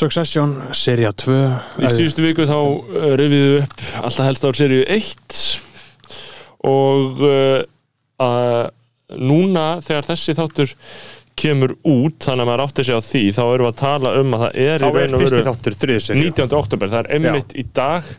Succession, seria 2 Í síðustu viku þá rifið við upp alltaf helst á seríu 1 og uh, núna þegar þessi þáttur kemur út þannig að maður átti sig á því þá erum við að tala um að það er Þá í er raun og fyrsti veru þáttur, þriði seria 19. oktober, það er emmitt í dag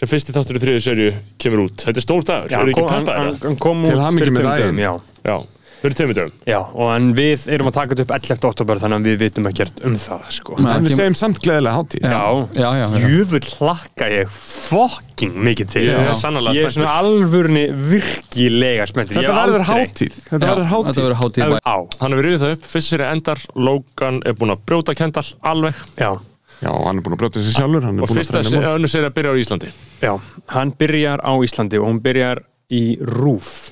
sem fyrsti þáttur í þriðu serju kemur út. Þetta er stór dagur, Já, eru hann ekki kom, hann, kom út fyrir daginn. dögum, Já, já, fyrir tveimur dögum? Já, og en við erum að taka þetta upp 11. oktober þannig að við vitum ekkert um það sko. En við segjum samt gleðilega hátíð. Já, já, já, já. Jöfull hlakka ég fucking mikið til. Er Já. sannlega Ég er svona alvörni virkilega spenntur. Þetta verður hátíð. Þetta verður Þetta hátíð. Verður hátíð Á, hann hefur rifið það upp, fyrst serið endar Logan er búinn að brjóta Kendall alveg. Já, Já, hann er búin að brjóta sig sjálfur Hann er og búin að fyrsta önnur serið að byrja á Íslandi. Já Hann byrjar á Íslandi og hún byrjar í Rúf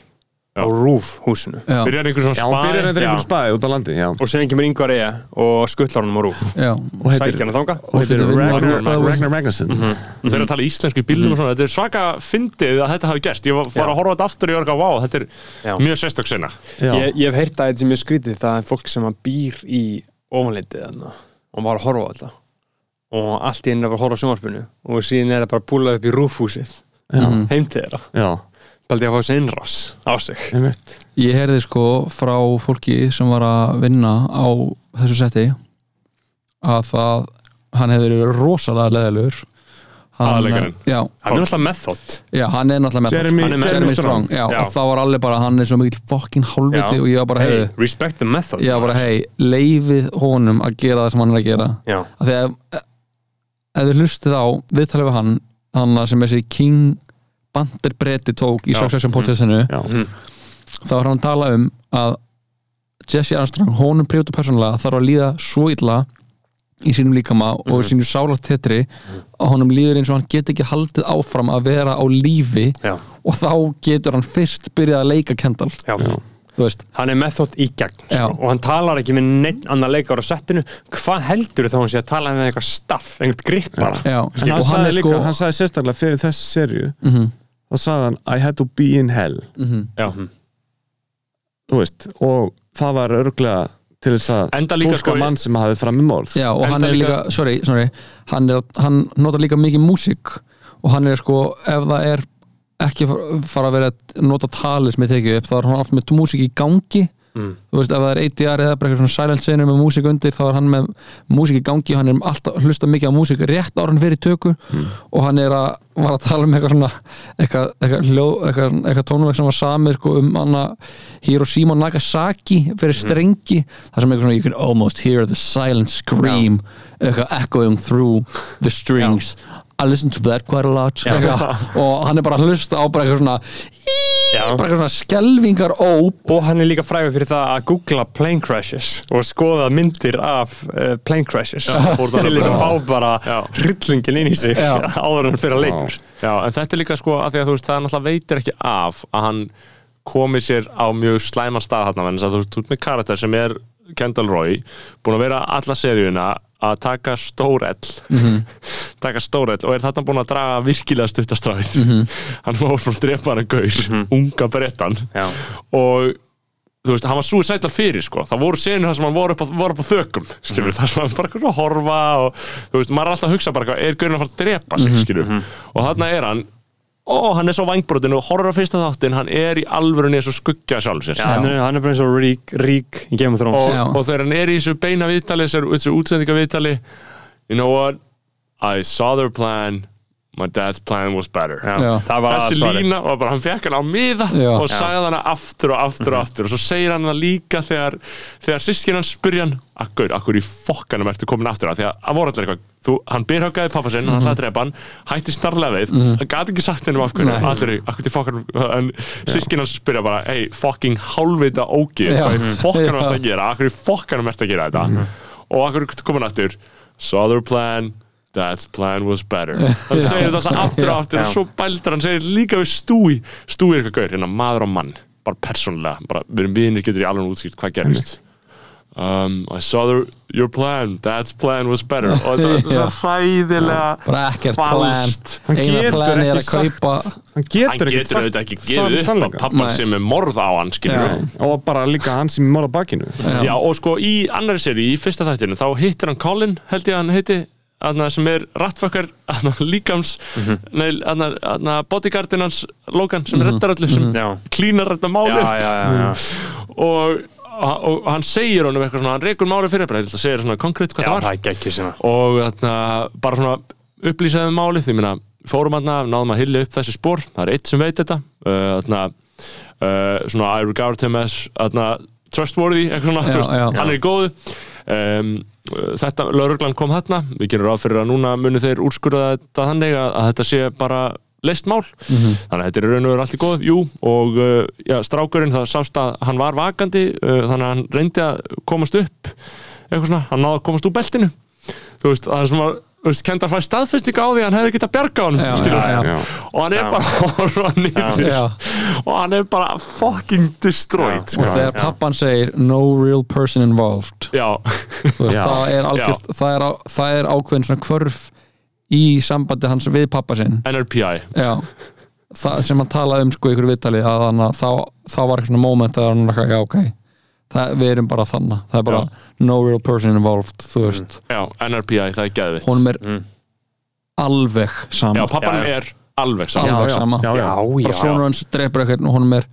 á Rúf húsinu byrjar einhver svona Já, hann byrjar einhver spæði út á landi Já, og síðan kemur yngvar eiga og skuttlar honum á Rúf. Já. og sækja hann að þanga og heitir Ragnar, Magnusson. Og þeir að tala íslensku í bílum og svona. Þetta er svaka fyndið að þetta hafi gerst. Ég var, var Já. að horfa þetta aftur og ég var að wow, þetta er Já. mjög Já, ég, ég hef heyrt að þetta sem ég skrítið það er fólk sem býr í ofanleitið þarna og var að horfa á þetta. Og allt í einu er bara að horfa á sjónvarpinu og síðan er það bara að búla upp í rúfhúsið heim til þeirra já, baldi að fá þessi innrás á sig. Ég heyrði sko frá fólki sem var að vinna á þessu setti að það hann hefði verið rosalega leðilegur. Aðalleikarinn. Já, hann er alltaf method já, hann er náttúrulega með Jeremy- Hann er Jeremy Jeremy Strong. Strong. já, Já. og það var allir bara, hann er svo mikil fokkin hálfviti og ég var bara, hey, heiði respect the method ég var bara, hei, leifið honum að gera það sem hann er að gera. Af því að ef, ef þið hlustið á viðtalið við hann hann sem þessi King Bandir Breti tók í Já. Succession podcastinu Já, þá var hann að tala um að Jesse Armstrong, honum príótu persónulega þarf að líða svo illa í sínum líkama og sínu sálat tetri að honum líður eins og hann get ekki haldið áfram að vera á lífi já, og þá getur hann fyrst byrjað að leika Kendall, já. þú veist. Hann er method í gegn Já. sko. og hann talar ekki með neitt annar leikar á settinu. Hvað heldur þá hann sé að tala með eitthvað staff, einhvern grip bara? Já, hann og hann sagði líka, sko hann sagði sérstaklega fyrir þessi serju Mhm, þá sagði hann I had to be in hell mhm. Já. þú veist, og það var örglega til þess að líka tólka sko- mann sem hafði fram í morð Já, og hann er líka, líka- sorry, sorry hann, er, hann notar líka mikið músík og hann er sko, ef það er ekki fa- fara að vera að nota talið sem ég tekið upp, þá er hann oft með músík í gangi Mm. þú veist, ef það er ADR eða bara eitthvað svona silent scener með músík undir, þá er hann með músík í gangi, hann er alltaf hlusta mikið á músík rétt ára hann fyrir tökur og hann er að, var að tala um eitthvað svona eitthvað, eitthvað, eitthvað, eitthvað tónverk sem var samið sko um hana Hiroshima og Nagasaki fyrir strengi það sem eitthvað svona, you can almost hear the silent scream eitthvað echoing through the strings. I listen to that quite a lot. Og hann er bara að hlusta á bara eitthvað svona. Bara eitthvað svona skelvingar óp og hann er líka frægur fyrir það að googla plane crashes og skoða myndir af uh, plane crashes. Það til þess að bara- fá bara Já. hryllingin inn í sig Já. áður en hann fyrir að leikur. Já, en þetta er líka sko að því að þú veist það náttúrulega veitir ekki af að hann komi sér á mjög slæman stað þarna en þú veist, þú ert með karakter sem er Kendall Roy, búin að vera alla seríuna að taka stórell taka stórell og er þarna búin að draga virkilega stuttastráið hann var frá drepaðan gaur unga brettan Já. og þú veist, hann var suicidal fyrir sko. Það voru senur þar sem hann voru upp á, voru upp á þökum skilur, þar sem hann bara horfa og þú veist, maður er alltaf að hugsa bara eitthvað, er gaurin að fara að drepa sig, skilur og þarna er hann ó, hann er svo vangbrotin og horfur á fyrsta þáttin hann er í alvörunni eins og skuggja sjálf sér. Hann, er, hann er bara eins og rík, rík í Game of Thrones. Og, Já. og þegar hann er í þessu beina viðtali þessu útsendinga viðtali you know what? I saw their plan my dad's plan was better. Það þessi lína var bara, hann fekk hann á miða Já. og sagði hana aftur og aftur og aftur. Og svo segir hann það líka þegar þegar sískinn hann spurja hann akkur, akkur í fokkanum ertu komin aftur? Að því að að voru allir eitthvað, þú, hann byrhaukaði pappa sinn hann ætlaði að drepa hann, hætti snarlega við. Hann gæti ekki sagt hennum af hverju. Allir, akkur til fokkanum. En sískinn hann spurja bara, hey, fucking hálfvita ógið, hvað í fokkanum Já. ertu að gera? Akkur í fokkanum ertu að gera þetta? Og akkur komin aftur. Saw their plan Dad's plan was better. Hann segir þetta alltaf aftur og aftur og svo bældur hann segir líka við stúi stúi er eitthvað gaur, hérna maður og mann bara persónulega, bara við erum vinir getur í alveg útskýrt hvað gerist. Um, I saw the, your plan Dad's plan was better. Og þetta er Já. svo hræðilega bara ekkert plan. falskt. Hann getur ekki sagt- hann getur ekki getur auðvitað ekki gefið pappan sem er morð á hann og bara líka hann sem er mál á bakinu. Já, og sko í annari seri, í fyrsta þættinu þá hittir hann Colin, held ég að hann heiti aðna, sem er rattfucker aðna, líkams Mhm. nei, aðna, aðna, bodyguardin hans Logan sem reddar öllu, sem Já. klínar þetta máli Já, já, já, já. og, og hann segir honum eitthvað svona, hann rekur máli fyrir bara, ég ætla að segja svona konkrétt hvað Já, það var það er og þarna, bara svona upplýsaði um málið, því minna fórum hann náðum að hilja upp þessi spór það er eitt sem veit þetta uh, þarna, uh, svona I regard him as trustworthy, eitthvað svona Já, já. hann er í góðu um, þetta, lauruglan kom þarna. Við gerum ráð fyrir að núna muni þeir úrskurða þetta þannig að, að þetta sé bara leist mál, þannig að þetta er raun og veru allt í góð, jú, og uh, já, strákurinn það sást að hann var vakandi uh, þannig að hann reyndi að komast upp eitthvað svona, hann náði að komast úr beltinu. Þú veist, það er veist, kendar fæði staðfestinga á því að hann hefði getað bjarga já, já. og hann er Já. bara og hann er bara fucking destroyed og sko. þegar pappan segir no real person involved. Það er algjört það er, á, það er ákveðin svona kvörf í sambandi hans við pappa sinn. NRPI sem hann talaði um sko í ykkur viðtali að þá, þá var eitthvað svona moment að hann var eitthvað, já ok það, við erum bara þannig, það er bara no real person involved, þú veist já, NRPI, það er geðvitt honum er Mm. alveg sama já, pappan Já, já. er alveg saman alveg já, sama já, já. Já, bara sonur hans dreipur eitthvað og honum er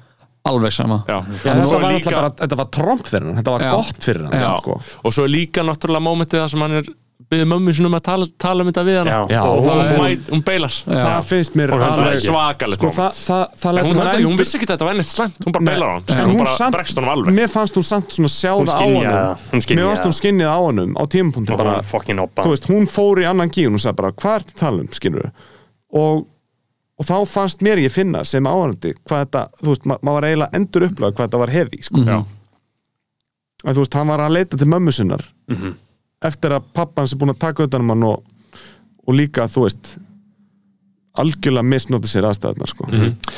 alveg sama Já. Já, þetta, var líka, líka... bara, þetta var tromp fyrir hann, þetta var Já. gott fyrir hann Já. sko. og svo er líka náttúrulega mómentið það sem hann er byggði mömmu sinum að tala, tala um þetta við hann Já. Og og það hún- mæt, hún beilar. Já. það finnst mér hann svakalegt sko, það, það, það En lætur hún, hún endur- vissi ekki að þetta var neitt slæmt. Hún bara beilar hann hún hún bara bregst honum alveg. mér fannst hún samt svona sjá Hún það. Á hún skynjaði mér fannst hún skinnið á honum á tímapunktum bara þú veist, hún fór í annan gíun og sagði bara, hvað er þetta tala um, skilur og, og þá fannst mér ég finna sem áhandi hvað þetta, þú veist, ma maður var eiginlega endur upplega hvað þetta var hefi, sko. Já. að þú veist, hann var að leita til mömmu sinnar. Mhm. Eftir að pappans er búin að taka utan um hann og, og líka, þú veist algjörlega misnóti sér aðstæðunar, sko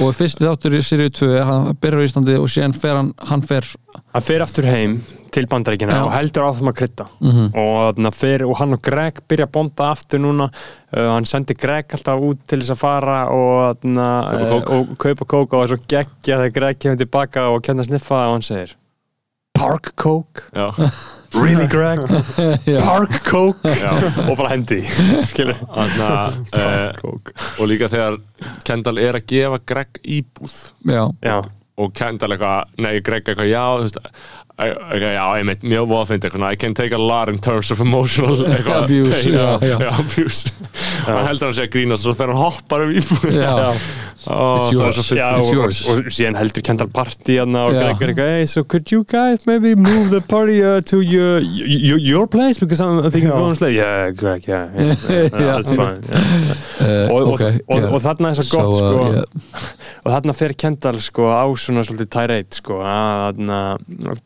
og fyrsti þáttur í Siriu 2 hann byrjar í Íslandi og síðan fer hann hann fer, hann fer aftur heim til bandaríkina Já. og heldur áfram að krydda Mhm. og, þarna fer, og hann og Greg byrja að bonda aftur núna uh, hann sendi Greg alltaf út til þess að fara og, uh, kók. og kaupa kók og svo geggja þegar Greg kemur tilbaka og kenna að sniffa og hann segir Park Coke Já. Really Greg? Park Coke? Já. og bara hendi. Þarna, uh, Coke. og líka þegar Kendall er að gefa Greg íbúð. Já, Já, og Kendall eitthvað, nei Greg eitthvað já, þú veist eitthvað, já, einmitt, mjög voða að finna eitthvað I can take a lot in terms of emotional Abuse, pain, já, já. abuse. Og hann heldur hann sé að grínast og þegar hann hoppar um íbúð er yours. og, yours. og, og síðan heldur Kendall party og Já. Greg eitthvað, hey, so could you guys maybe move the party uh, to your, your, your place because I'm thinking of going to sleep yeah, Greg, yeah, yeah, yeah, Já. that's fine yeah. uh, og, ok og, og, og þarna er svo So, gott uh, sko, yeah. og þarna fer Kendall sko á svona svolítið tirade sko, að þarna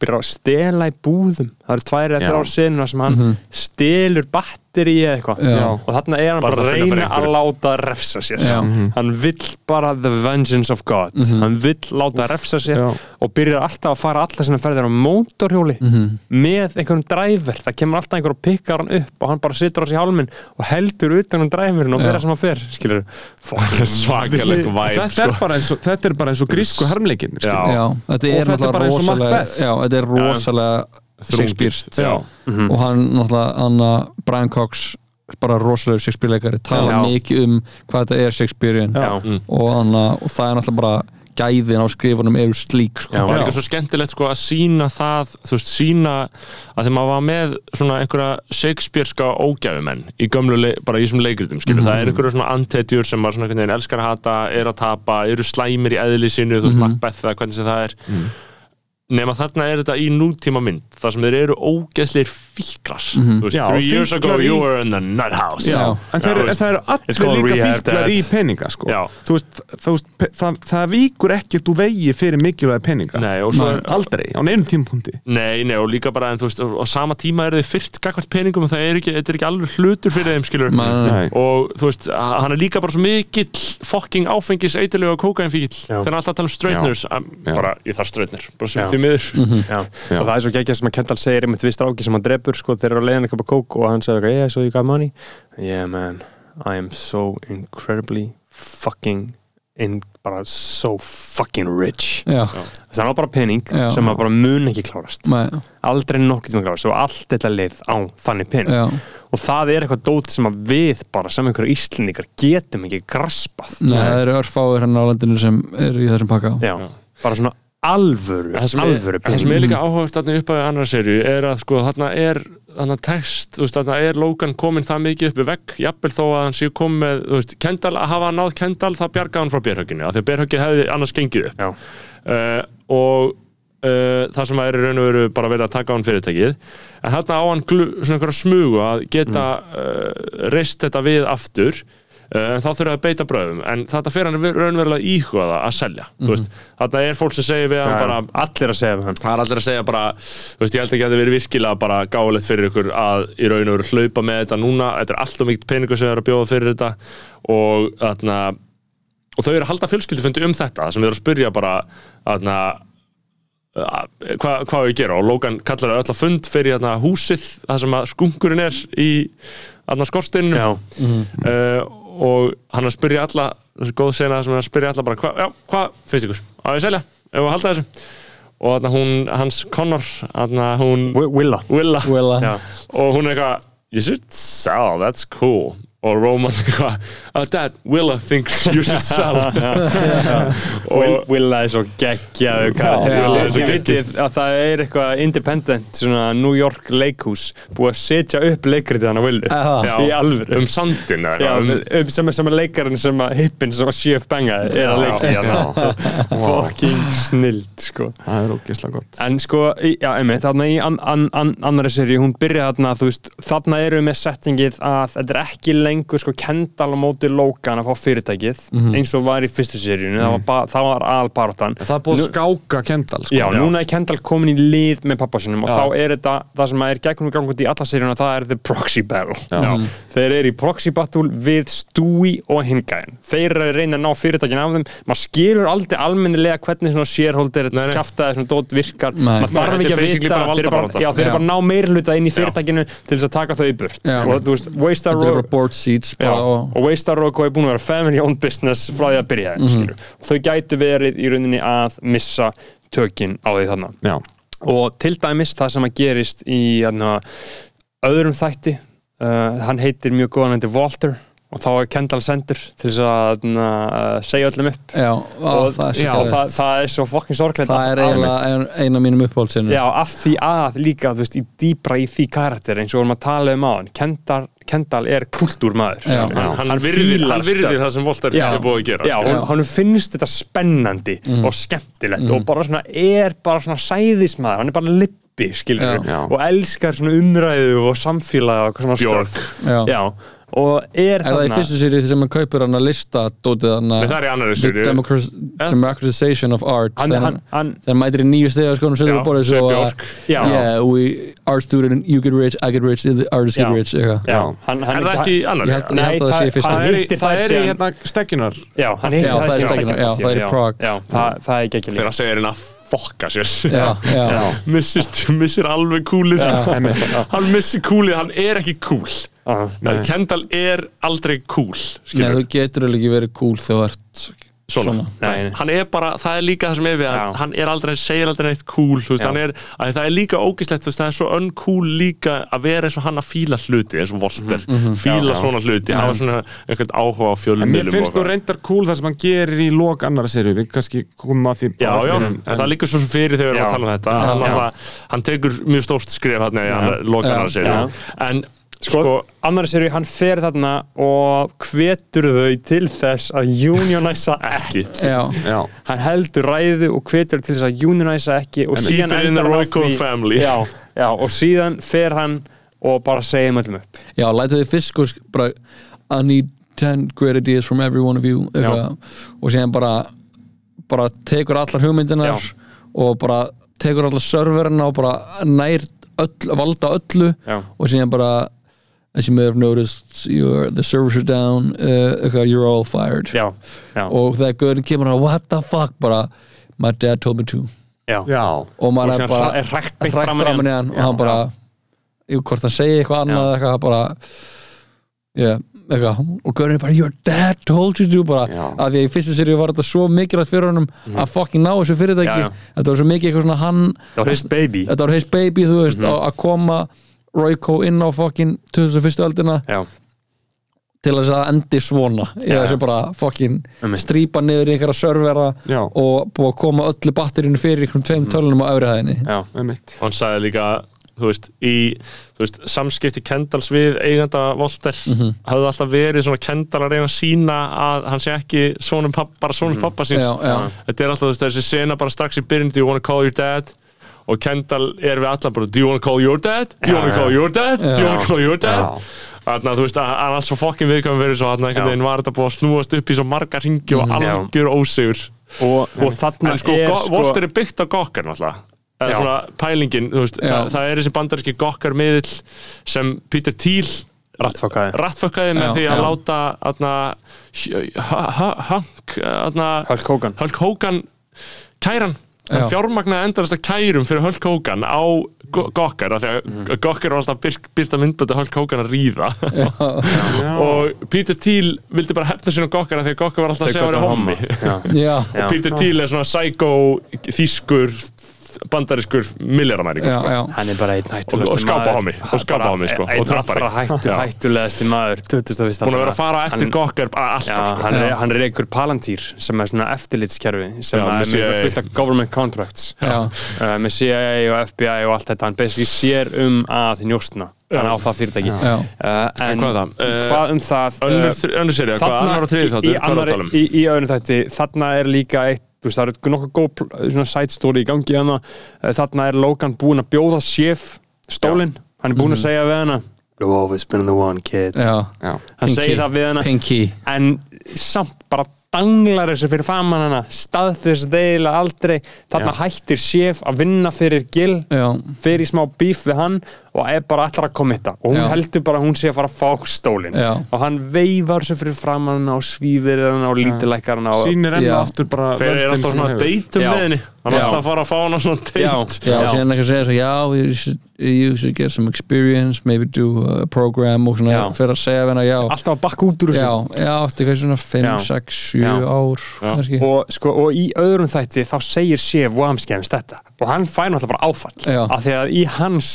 byrja að stela í búðum það eru tvær eða Já. þrjár sinna sem hann Mhm. stelur batteri eða eitthvað og þarna er hann Bara að reyna að láta refsa sér Já. hann vill bara the vengeance of God hann vill láta refsa sér Já. og byrjar alltaf að fara alla sinna ferðir á mótorhjóli Mhm. með einhverjum dræver, það kemur alltaf einhver og pikkar hann upp og hann bara situr á sig hálminn og heldur utan um dræfurinn og Já. fyrir sem hann fer skilur svakalegt væp þetta, sko. er bara eins og, þetta er bara eins og grísku þetta Og er þetta er bara eins og rosalega Macbeth. já, þetta er rosalega Shakespeare Já. og hann náttúrulega hann, Brian Cox bara rosalega Shakespeare-leikari tala Já. mikið um hvað þetta er Shakespearean Já. og, hann, og það er náttúrulega bara gæðin á skrifunum eru slík sko. Já. það er líka svo skemmtilegt sko að sína það þú veist, sína að þegar maður var með svona einhverja Shakespeareska ógæfumenn í gömlu, bara í þessum leikritum skilur, það er einhverja svona antetjur sem maður svona einhvern veginn elskar að hata, er að tapa eru slæmir í eðli sínu, þú veist, Macbeth eða hvernig sem það er nema þarna er þetta í nútíma mynd þar sem þeir eru ógeðslir fíklar þú veist, Já, three years ago í- you were in the nut house Já, en þeir, þú en veist. það eru It's allir líka fíklar í peninga sko. Já. þú veist, þú veist það, það víkur ekkert úr vegi fyrir mikilvægi peninga Nei, og svo Nei, aldrei, á neinum tímpunkti Nei, nei, og líka bara, en þú veist, á sama tíma eru þið fyrst gagvart peningum og það er ekki, þetta er ekki alveg hlutur fyrir þeim, skilur Nei. Og þú veist, hann er líka bara svo mikill fucking áfengis eitilegu og kókainfíkill Já. þegar hann alltaf tala um straighteners Já. bara, ég þarf straightener, bara sem Já. því miður. Já. og það er svo geggjað sem að Kendall segir einmitt við stráki sem hann drefur sko þeir eru að leiðan eitthvað kók og hann segir yeah so you got money? Yeah man I am so incredibly fucking in bara so fucking rich. Já, þess að hann á bara pening Já. sem að bara mun ekki klárast. Nei, aldrei nokkuð tíma klárast. Og allt þetta leið á þannig pening. Já, og það er eitthvað dót sem að við bara sem einhverju íslendingar getum ekki graspað. Nei, það eru örfáir hann á landinu sem eru í þessum pakka. Já, bara svona alvöru það sem, alvöru er, það sem er líka áhugast þarna upp á annar serju er að sko þarna er þarna text, þú veist, þarna er Logan komin það mikið upp í vegg, jafnvel þó að hann sé komið þú veist, Kendall, að hafa náð Kendall það bjargaði hann frá bérhögginu, af því að bérhöggið hefði annars gengið upp. Uh, og uh, það sem er í raun og veru bara verið að taka á hann fyrirtækið. En þarna á hann glu, svona einhverja smugu að geta uh, reist þetta við aftur en þá þurfa að beita bröðum. En þetta fyrir hann raunverulega íhuga það að selja mm veist, þarna er fólk sem segir við hann bara allir að segja við hann. Það er allir að segja bara þú veist, ég held ekki að þetta verið virkilega bara gáðilegt fyrir ykkur að í raun og veru hlaupa með þetta núna. Þetta er alltaf mikið peningur sem er að bjóða fyrir þetta. Og þarna og þau eru að halda fjölskyldufundi um þetta sem eru að spyrja bara þarna hvað hva að gera? Og Logan kallar það öll að fund fyrir þarna húsið það sem skunkurinn er í þarna skorstinu Já, uh, og hann er að spyrja alla þessi góð sena sem er að spyrja alla bara hvað hva, finnst ykkur, að selja? Ef við halda þessu? Og þarna hún, hans Connor þarna hún, Wi- Willa. Willa. Willa. Og hún er eitthvað you should sell, that's cool og Roman eitthvað oh, dad, Willa thinks you should sell. Will, og Willa er svo geggjaðu er að það er eitthvað independent svona New York leikhús búið að setja upp leikritið hann á Willu. Já, í alvöru. um sandin Já, um, sem, er- sem er leikarinn sem að hippin sem að CF bangaði er að leika. fucking snild sko. Það er ógeðslega gott. En sko, já, einmitt, þarna í an, an, an, annari seri, hún byrja þarna, þú veist, þarna eru við með settingið að þetta er ekki lengur sko kendal á móti Logan að fá fyrirtækið eins og var í fyrstu seríunni, ba- það var albaráttan. það er búið að skáka Kendall sko. Já, núna er Kendall komin í lið með pappa sinum og Já. þá er þetta, það sem er gegnum gangandi í alla seríuna, það er the proxy battle. Já. Þeir eru í proxy battle við Stewie og Hingæn. Þeir eru að reyna að ná fyrirtækin af þeim. Maður skilur aldrei almennilega hvernig svona nei. kaftaði svona dót virkar. Maður þarf ekki að vita, þeir eru bara, valdabarátta, já, þeir eru sko. bara að ná meirluta inn í fyrirtækinu til þess að taka þau í burt. Já. Og þú veist, Seats Já, og, og Waystar Rock er búin að vera family owned business frá því að byrja mm Mhm. þau gætu verið í rauninni að missa tökin á því þarna. Já, og til dæmis það sem að gerist í hérna, öðrum þætti uh, hann heitir mjög góðan þetta Walter og þá er Kendall sendur til þess að hérna, uh, segja öllum upp. Já, á, og, það er já, það, það er svo fokkin sorgleitt það er eiginlega ein, ein af mínum uppáhaldsinnum Já, af því að líka, þú veist, í dýbra í því karakter eins og vorum að tala um á hann Kendall, Kendall er kultúrmaður hann, hann hann virðir það sem Volter Já. er búið að gera Já, hún, hann finnst þetta spennandi Mm. og skemmtilegt og bara svona er bara svona sæðismæður, hann er bara lippi skilur og elskar svona umræðu og samfélag og svona stöf Já. Og er Er það í þarna fyrstu séri sem hann kaupir hann að lista dótið hann annarri The seríu. democra- Democratization of Art hann, þegar hann, mætir í nýju sko, setur Já, upp borðið segir svo Björk. Já. yeah, we, art student, you get rich, I get rich the artist get rich hann, hann er það ekki held- Nei, að það er, í- er hérna stekjunar Já, það er það er í. Já, það, það er ekki þegar hann segir hérna fokka sér. Já, já, missir, missir alveg kúlið sko. hann missir kúlið, hann er ekki kúl. Ekki Kendall er aldrei kúl Nei, þú getur alveg ekki verið cool þegar þú ert svona, svona. Hann er bara, það er líka það sem er við hann, Já. hann er aldrei, segir aldrei neitt cool veist, er, að það er líka veist, það er svo uncool líka að vera eins og hann að fíla hluti, eins og Volter fíla Já, svona hluti, hafa svona einhvern áhuga á fjölum mér finnst nú reyndar cool það sem hann gerir í lok annara serju, við kannski komum að því Já, en, það er líka svo sem fyrir þegar við erum að tala um þetta. Hann, alltaf, hann tekur mjög stórt skref hann í lokanar Já. sér en Sko, sko, annari sér hann fer þarna og hvetur þau til þess að unionæsa ekki Já, já, hann heldur ræðu og hvetur til þess að unionæsa ekki og Keep síðan endar hann því- family. já, já, og síðan fer hann og bara segja öllum upp já, lætu þið fyrst sko bara I need 10 great ideas from every one of you eitthvað, og síðan bara bara tekur allar hugmyndinar Já. og bara tekur allar serverina og bara nær öll, valda öllu Já. og síðan bara as you may have noticed you're, the servers are down uh, you're all fired. Já, já, og þegar Gaurin kemur hann what the fuck? Bara my dad told me to. Já, og síðan er bara er hrækt framan í hann. og hann bara hvort hann segi eitthvað annað eitthvað bara yeah, eitthvað, og Gaurin er bara your dad told you to bara, Já. að því að í fyrstu seríu var þetta svo mikilvægt fyrir honum að fucking ná þessu fyrirtæki. Þetta var svo mikið eitthvað svona hann það var his baby. Þetta var his baby, þú veist, að að koma Royco inn á fucking 2001. öldina já, til þess að endi svona þessu já. bara fucking Einmitt. strýpa niður í einhverja servera Já. og búið að koma öllu batterinu fyrir einhverjum tveim tölunum á öfrihæðinni og hann sagði líka þú veist, í þú veist, samskipti Kendalls við eiganda Volter Mhm. hafði alltaf verið svona Kendall að reyna að sína að hann sé ekki sonum papp, bara sonum pappa síns Já, já. þetta er alltaf þessi sena bara strax í byrjun do you wanna call your dad og Kendall er við alla bara do you wanna call your dad, do you wanna call your dad? Do you wanna call your dad. Þannig að þú veist að hann alls svo fokkin viðkvæm verið svo hann var þetta búið að snúast upp í svo marga ringi og Já. algjör ósigur. Og, og þarna en sko, er sko Volter er byggt á gokkar náttúrulega. Eða svona pælingin, þú veist, það, það er þessi bandaríski gokkar miðill sem Peter Thiel rattfokkaði rattfökkaði með Já, því að já. láta aðna Hank aðna Hulk Hogan. Hulk Hogan kæran hann Já. fjármagnaði endast að kærum fyrir Hulk Hogan á Go- Gokkar af því að Mhm. Gokkar var alltaf byrt, byrta myndbötu Hulk Hogan að ríða og Peter Thiel vildi bara hefna sér á Gokkar af því að Gokkar var alltaf að segja að vera hommi já, já, Já. Peter Thiel er svona psycho þýskur bandarískur milljaramæringur sko. hann er bara einn hættulegasti Og- og skápahommi, og skápahommi, sko, og einn trappari. allra hættu, Já. hættulegasti maður 2001. búin að vera að fara eftir Gokkar alltaf sko. hann, er, hann er einhver palantýr sem er svona eftirlitskerfi sem Já, er með fullt af government contracts uh, með CIA og FBI og allt þetta hann basically sér um að njóstna hann á það fyrirtæki. Uh, en hvað? Uh, hvað um það önnur, uh, serið, hvað annar og þriði í, í, öðrum þætti, þarna er líka eitt veist, það er nokkuð góð story í gangi hana þarna er Logan búinn að bjóða séf stólinn, hann er búinn að segja við hana. You've always been the one kid. Já. Já. hann segir það við hana. Pinky. En samt bara danglar þessu fyrir faman hana. Staðfyrst deila aldrei. Þarna hættir séf að vinna fyrir Gil. Já, fyrir í smá bíf við hann og er bara allar að komitta og hún Já. heldur bara að hún sé að fara að fá stólinn Já. og hann veifar þessu fyrir framan hana og svífir hana og lítilekkar hana og sýnir enn Já. aftur bara þeir eru völdin alltaf sem svona hún að hefur. deytum Já. með henni hann er Já. alltaf að fara að fá hana svona Já. date já, og síðan eitthvað segja svo, já, you should, you should get some experience maybe do a program og svona Já. fyrir að segja við hana, já alltaf að bakka út úr þessu já, já, eftir hvað svona 5, Já. 6, 7 Já. ár Já. kannski og, sko, og í öðrum þætti þá segir séf Wamskjæms þetta og hann fær náttúrulega bara áfall Já. af því að í hans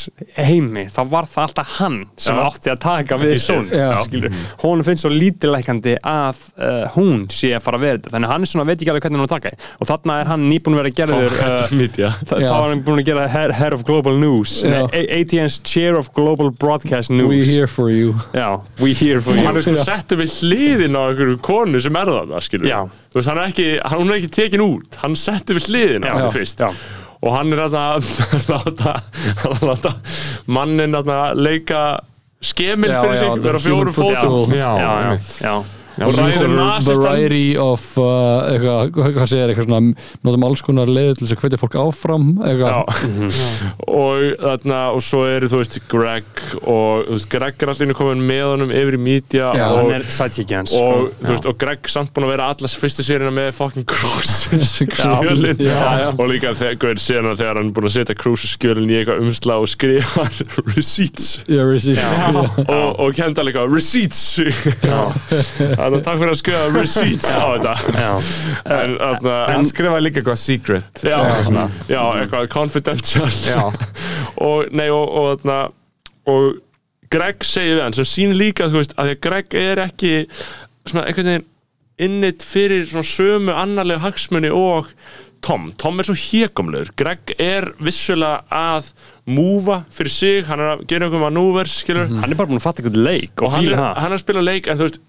heimi þá var það alltaf hann sem Já. átti að taka við skilur. hún finnst svo lítilækandi að uh, hún sé að fara að vera þetta. Þannig að hann er svona veit ekki alveg hvernig hann á að taka og þarna er hann nýbúin að vera gerður uh, þá var hann búin að gera head, head of Global News. ATN's Chair of Global Broadcast News. we here for you og you. hann er sko settur við hliðin á einhverju konu sem er það, skilur Já. þú veist, hann er ekki, hann hún er ekki tekin út. Hann settur við hliðin á hann fyrst. Já. Og hann er að láta, að láta mannin að leika skemil fyrir já, sig, vera footstool. fótum Já, Já, já. Og ræður nasistan variety of uh, eitthvað, hvað segir, eitthvað svona notum alls konar leiður til þess að hvetja fólk áfram eitthvað, og þarna og svo eru þú veist Greg og þú veist Greg er allir komin með honum yfir í media Já, og, er hans og, sko. þú veist, og Greg samt búin að vera allas fyrstu sérina með fucking Cruise skjölin Já, já. og líka þegar, sérina þegar hann búin að setja Cruise skjölin í eitthvað umsla og skrifa receipts. Yeah, receipt. og, og kenda líka receipts þannig að takk fyrir að skrifa receipts á þetta. Já. en þarna hann skrifaði líka eitthvað secret. Já, svona. já, eitthvað confidential. Já. og, nei, og, og, þarna, og Greg segir við hann sem sýnir líka, þú veist, að því að Greg er ekki svona einhvern veginn innit fyrir svona sömu annarlega hagsmunni og Tom. Tom er svo hégumlegur, Greg er vissulega að múfa fyrir sig, hann er að gera einhverjum manúvers, skilur Hann er bara búin að fatta eitthvað leik og og hann er, hann er að spila leik en þú veist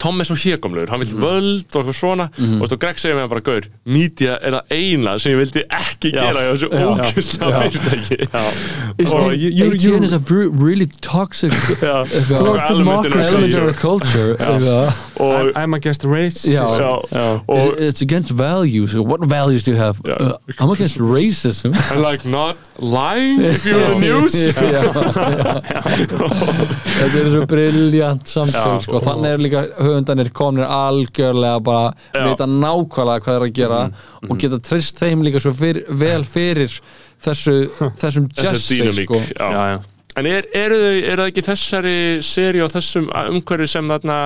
Tom er svo hégumlegur, hann vil völd og eitthvað svona. Og, veist, og Greg segir mér bara Gaur, media er það eina sem ég vildi ekki Já. gera í þessu ókvæslega fyrirtæki. Is a re- really toxic in our culture. Og, I'm against race Já. já, og It's against values. What values do you have? Uh, I'm against racism. and like not lying if you're the news Þetta er svo briljant samtöl Já. sko. þannig er líka höfundanir komnir algjörlega bara Já. vita nákvæmlega hvað það er að gera og geta trist þeim líka svo fyr, vel fyrir þessu, þessum dynamík, sko. En er, eru þau, eru það ekki þessari seri og þessum umhverju sem þarna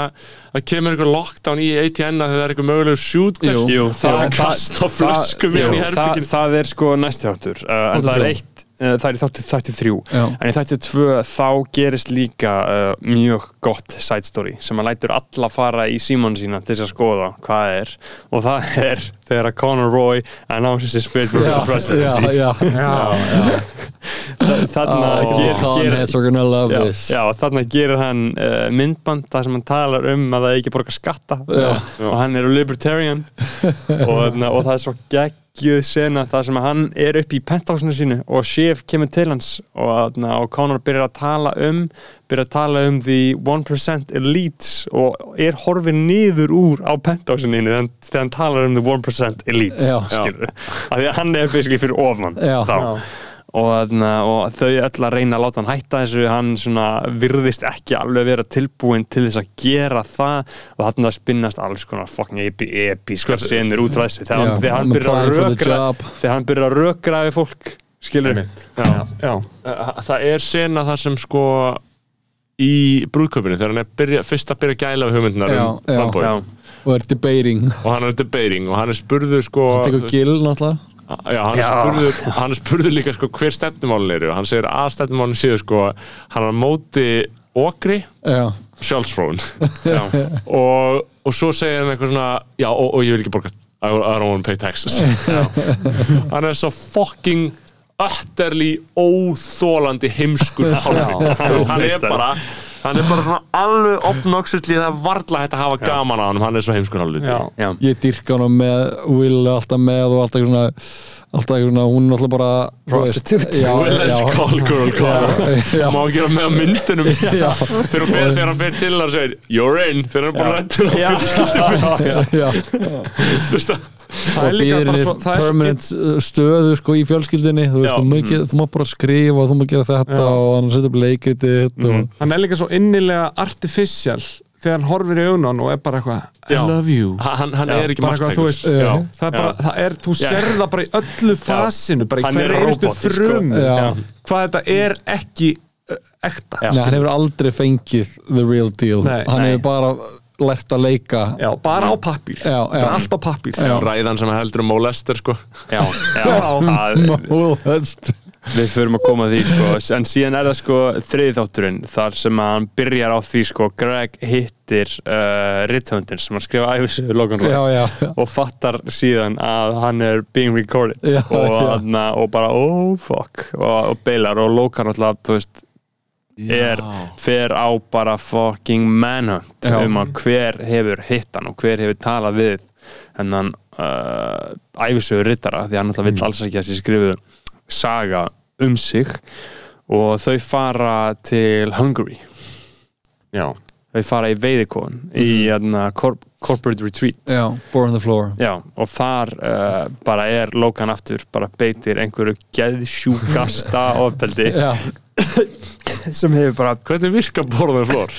að kemur einhver lockdown í ATN að það er einhver mögulegu sjút Jú. Það er að kasta flöskum í það, herbyggin það er sko næsti þáttur. Uh, en það er eitt, það er í þáttu, þáttu þrjú. Já. en í þáttu tvö þá gerist líka uh, mjög gott side story sem að lætur alla fara í símónu sína til þess að skoða hvað er. Og það er þegar að Conor Roy announces his bid for the presidency. já, já. Þa- þarna Oh, ger, ger, þarna gerir hann uh, myndband þar sem hann talar um að það ekki borga skatta. Og hann er libertarian. Og, og það er svo geggjuð sena þar sem að hann er upp í penthouse-inu sínu og Shef kemur til hans og, þarna, og Conor byrjar að tala um byrjar að tala um the 1% elites og er horfið niður úr á penthouse-inu þegar, hann- talar um the 1% elites af því að hann er fyrir ofan Já. Og, þarna, og þau öll að reyna að láta hann hætta þessu hann svona virðist ekki alveg vera tilbúin til þess að gera það. Og þarna spinnast alls konar fucking epi, episkar senur út frá þessu. Þegar, hann- þegar hann byrjar að rökra þegar hann byrjar að rökra við fólk skilur Já. já, það er sena það sem sko í brúðköpinu þegar hann er byrja, fyrst að byrja að gæla við hugmyndunar Já, um já. frambóð Já. og er debating. Og hann er debating og hann er spurður sko hann tekur gill náttúrulega Já, hann Já. spurður, hann spurður líka sko hver stefnumálin eru. Og hann segir að stefnumálin séu sko hann er á móti okri já, sjálfsfróun. Og, og svo segir hann eitthvað svona já og, og ég vil ekki borga I, I don't want to pay taxes hann er svo fucking utterly óþólandi heimskur hálfviti. Þú veist, hann er bara hann er bara svona alveg obnoxiously það er varla hægt að hafa gaman á hann hann er svo heimskur hálfviti. já. Já. ég dyrka hann með Will alltaf með og alltaf eitthvað svona alltaf eitthvað svona, hún er alltaf bara Prostitute. já, Will já, is call girl call já. má ekki vera með á myndunum Já. þegar hann fer, til hann og segir you're in, þegar hann er bara rættur á fjölskyldu já, Þú veist það og líka býðir henni svo það er svo permanent uh, stöðu sko í fjölskyldinni þú veist, Já. þú, mikið, þú má bara skrifa og þú má gera þetta Já. og hann setja upp leikritið og hann er líka svo innilega artificial þegar hann horfir í augun og er bara eitthvað I love you hann, hann Já, er ekki já. það er það er, þú það bara í öllu fasinu bara í Hann er hverju einustu sko. frum Já. hvað þetta er ekki ekta Já. Nei, hann hefur aldrei fengið the real deal Nei. hann hefur bara lært að leika Já, bara á pappír Já, Það er já. allt á pappír Já. ræðan sem heldur um molester sko Já, já, það- Well, that's- við förum að koma að því sko. en síðan er það sko þriðþátturinn þar sem hann byrjar á því sko Greg hittir uh, rithöndin sem hann skrifa æfisöðu já. og fattar síðan að hann er being recorded Já, og, já. Anna, og bara oh fuck og, og beilar og Logan alltaf þú veist er, fer á bara fucking manhunt um að hver hefur hitt hann og hver hefur talað við hennan uh, æfisögur rittara því hann alltaf vill alls ekki að sér skrifu saga um sig. Og þau fara til Hungary. Já, þau fara í veiðikon í hérna, corp corporate retreat. Já, born on the floor. Já, og þar uh, bara er Logan aftur, bara beitir einhverju geðsjúkasta ofbeldi sem hefur bara hvernig virka borðan flór?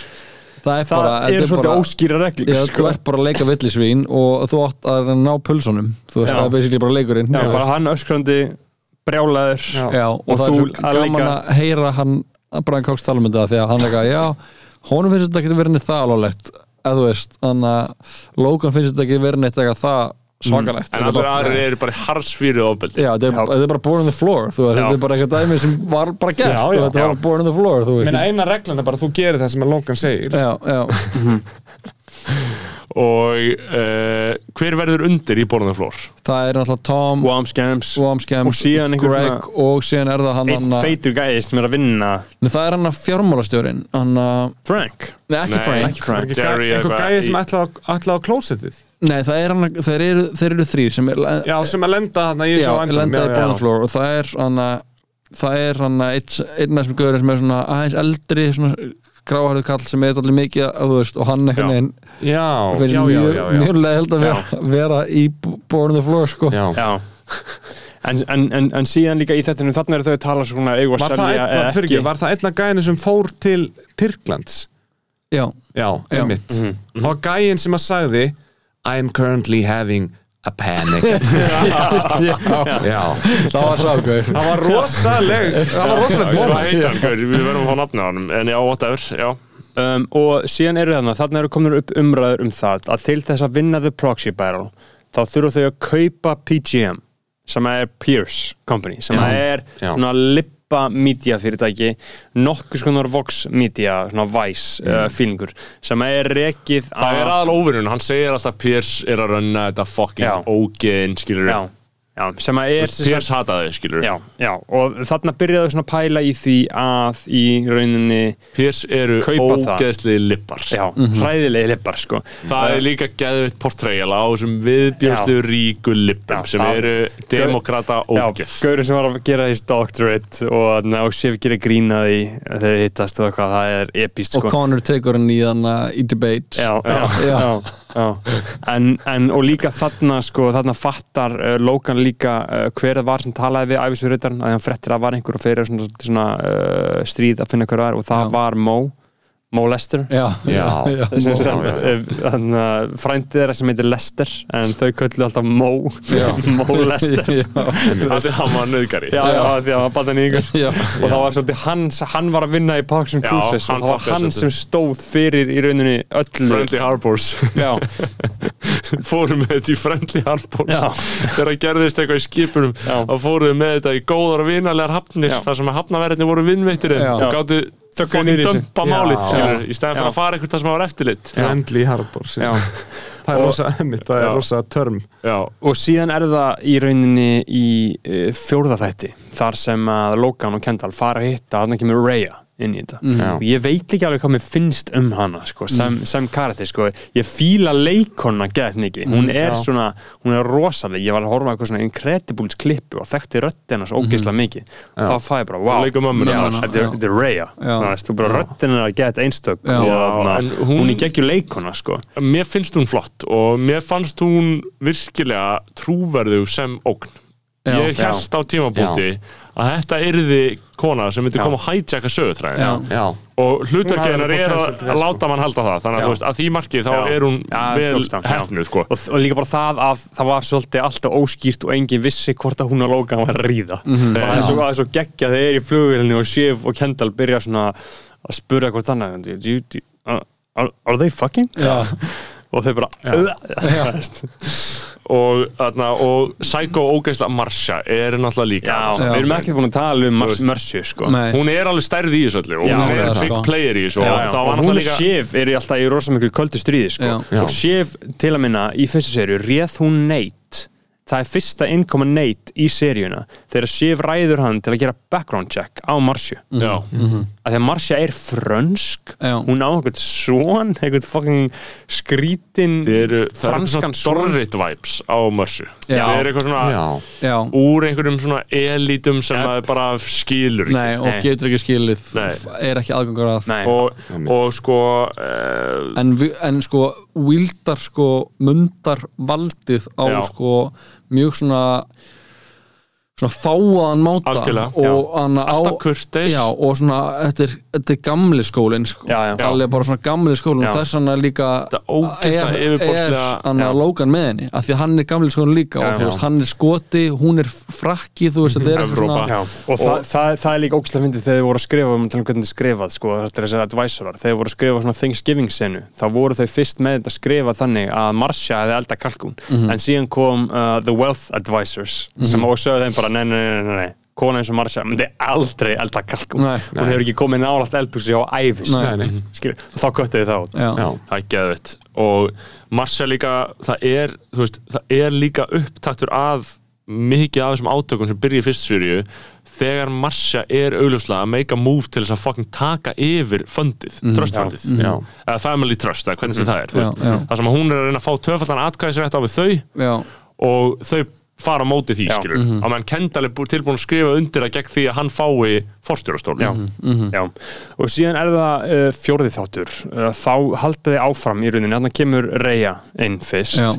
það er það bara þetta er svolítið bara- óskýra reglur Já, sko. þú ert bara að leika villisvín og þú átt að ná pulsunum þú veist, Já. það er basically bara leikurinn Já, bara hann öskrandi brjálaður Já. Já, og, Og það er þú svo að gaman leika- að heyra hann að Brian Cox tala um þetta því að hann er eitthvað, já, honum finnst þetta ekki verið neitt það alvarlegt, eða þú veist þannig að Logan finnst þetta ekki verið neitt eitthvað það svakalegt. En er allir bara- aðrir eru bara hardsfýrið ofbeldi. Já, þetta er, er bara born on the floor þetta er bara eitthvað dæmi sem var bara gert Já, og já, þetta var born on the floor Minna eina reglan er bara að þú gerir það sem að Logan segir. Já, já, og uh, hver verður undir í borðan flór? það er náttúrulega Tom Wamscams Wamscam, og síðan einhver Greg og síðan er það hann einn feitur gæði sem er að vinna. Nei, það er hann að fjármálastjórin hann að, Frank? Nei ekki Nei, Frank. ekki Frank. Ekki Jerry gæ- einhver eitthvað gæði sem ætlaði á- klósettið Nei, það er hann að, þeir eru, þeir eru þrýr sem er, Já, sem að lenda þarna í já, þessu á endanum. lenda í Já, já. Born Floor og það er hann að það er hann að einn, einn af þessum göður sem er svona aðeins eldri svona gráharðu kall sem er allir mikið að þú veist og hann já, já, mjög, leiðild að vera, vera í Born the Floor sko Já. Já En, en, en, en síðan líka í þetta þarna eru þau að tala svona að Var, það ekki var það einn af gæðinu sem fór til Tyrklands? Já, Já, Já. einmitt Og gæðin sem að sagði I'm currently having a panic. Já, já, það var sákur það var rosaleg það var rosaleg Gaur? Við verðum að fá nafni á hann En já, whatever, já. Um, og síðan eru þarna, þarna eru komin upp umræður um það að til þess að vinna the proxy battle þá þurfa þau að kaupa PGM sem er Pierce Company sem Já. er Já. svona lippa media fyrirtæki nokkuð skonar Vox media svona Vice uh, feelingur sem er rekið Það er aðal óvinnun, hann segir alltaf Piers er að runna þetta fucking ógeðin, skilur já, já, sem að er sem Piers hataði, skilur já, já, og þarna byrjaðu svona að pæla í því að í rauninni Piers eru ógeðsliði lippar já, hræðilegi lippar sko. Það er líka geðvitt portrayal á þessum viðbjörnslu ríku lippum Já, sem það- eru demokrata Já, ógeð Gaurið sem var að gera þessi doctorate og, og Sif gerir grína því þegar hittast og eitthvað, það er epíst og sko. Connor tekur hann í þannig í debate. Já, já, Já. En, en, og líka þarna sko, þarna fattar uh, Logan líka uh, hver það var sem talaði við æfisuritarn að hann frettir að var einhver og fyrir svona, svona uh, stríð að finna hver það er og það Já. var Mo Mo Lester. Eh, þannig að frændið þeirra sem heitir Lester en þau köllu alltaf Mo. Mo Lester. Já, Það er hann var nöðgari já, já, því að hann bæði hann í ykkur já, og það var svolítið hans, hann var að vinna í Parks and Cruises og það var hann sem stóð fyrir í rauninni öllu. Friendly Harbors. Já, fórum með þetta í Friendly Harbors. Þegar það gerðist eitthvað í skipunum þá fórum með þetta í góðar og vinalegar hafnir Já. þar sem að hafnaverðinni voru vinnveittir Já. og gáttu Þögguðu fokkin niður í dömpa málið skilur, í stæðan fyrir að fara eitthvað það sem var eftirlit. Friendly harbor já. það er rosa, einmitt, það er rosa törm. Já, og síðan er það í rauninni í uh, fjórðaþætti þar sem að Logan og Kendall fara að hitta hann kemur Rhea inn í þetta. Já. og ég veit ekki alveg hvað mér finnst um hana sko, sem, sem karakter sko. ég fíla leikonna gett mikið hún er já. svona, hún er rosaleg. Ég var að horfa á eitthvað svona Incredibles klippu og þekkti röddina svo ógeðslega mikið. Þá fæ ég bara, wow, já, þetta er- Já. Þú bara röddina er að geta einstök Já. og Já, hún, hún- er geggjur leikonna sko. mér finnst hún flott og mér fannst hún virkilega trúverðu sem ógn. Já. ég held á tímabúti að þetta yrði kona sem myndi Já. koma að hijacka sögutræðin Já. já, og hafði er að láta mann halda það þannig að veist, að því marki þá Já. er hún Já, vel hefnuð sko. og, og líka bara það að það var svolítið alltaf óskýrt og enginn vissi hvort að hún að Logan var að ríða Mhm. og það er svo, það er svo geggja þegar þeir eru í flugvélinni og Shiv og Kendall byrja svona að spura hvort annað are, are, are they fucking? Og þeir bara og, þarna, og Psycho ógeðslega Marsha er náttúrulega líka. Við erum ekki búin að tala um Þú Mars, veist. Mercy sko. Hún er alveg stærð í þessu öllu og Já, hún er big sko. player í þessu Já, og já, og hún og líka Shiv er í alltaf í rosa miklu köldu stríði sko. Og Shiv til að minna í fyrstu serju réð hún Nate það er fyrsta innkoma Nate í seríuna þegar Shiv ræður hann til að gera background check á Marcia já, að því að Marcia er frönsk Já. hún á einhvern svon einhvern fucking skrítin eru það eru franskan svona svon Dorrit vibes á Já. það er eitthvað svona já, já. úr einhverjum svona elítum sem Ja. maður bara skilur ekki Nei, og Nei. getur ekki skilið Nei. er ekki aðgangur að og, og sko uh, en, vi- en sko vildar sko mundar valdið á Já. sko mjög svona svona fáaðan máta Algjörlega, og hann á já, og svona, þetta er, þetta er gamli skólinn sko. Alveg bara svona gamli skólinn og hann er líka Þetta er, yfirborðslega- er hann að lókan með henni af því að hann er gamli skólinn líka Já, og já. veist, hann er skoti, hún er frakki þú veist, þetta er eitthvað Evrópa. svona Já, og, það, það, það er líka ógæslega fyndið þegar þið voru að skrifa um til hvernig þið skrifað sko, þetta er þessar advisorar, þegar þið voru að skrifa svona Thanksgiving senu, þá voru þau fyrst með þetta skrifa þannig að Marcia hefði elda kalkún en síðan kom uh, The Wealth Advisors sem og sögðu þeim bara nei, nei, nei, nei, nei. Kona eins og Marcia myndi aldrei elda kalkún. Nei. hún hefur ekki komið nálægt eldhúsi á æfis Nei. Nei, nei. Skilur, þá köttu þið út. Já, já, það er geðvitt og Marcia líka, það er veist, það er líka upptaktur að mikið af þessum átökum sem byrja í fyrst sériu þegar Marcia er augljóslega að make a move til þess að fucking taka yfir fundið, trustfundið já, eða family trust, eða hvernig sem það er Já, veist. já. það sem hún er að reyna að fá tvöfaldan atkvæðisrétt á við þau já, og þau fara á móti því Já. skilur mm -hmm. að menn Kendall er bú- tilbúin að skrifa undir að gegn því að hann fái forstjórastól Já, já, og síðan er það uh, fjórði þáttur. Uh, þá halda þið áfram í rauninni, þannig kemur Reyja inn fyrst. Já.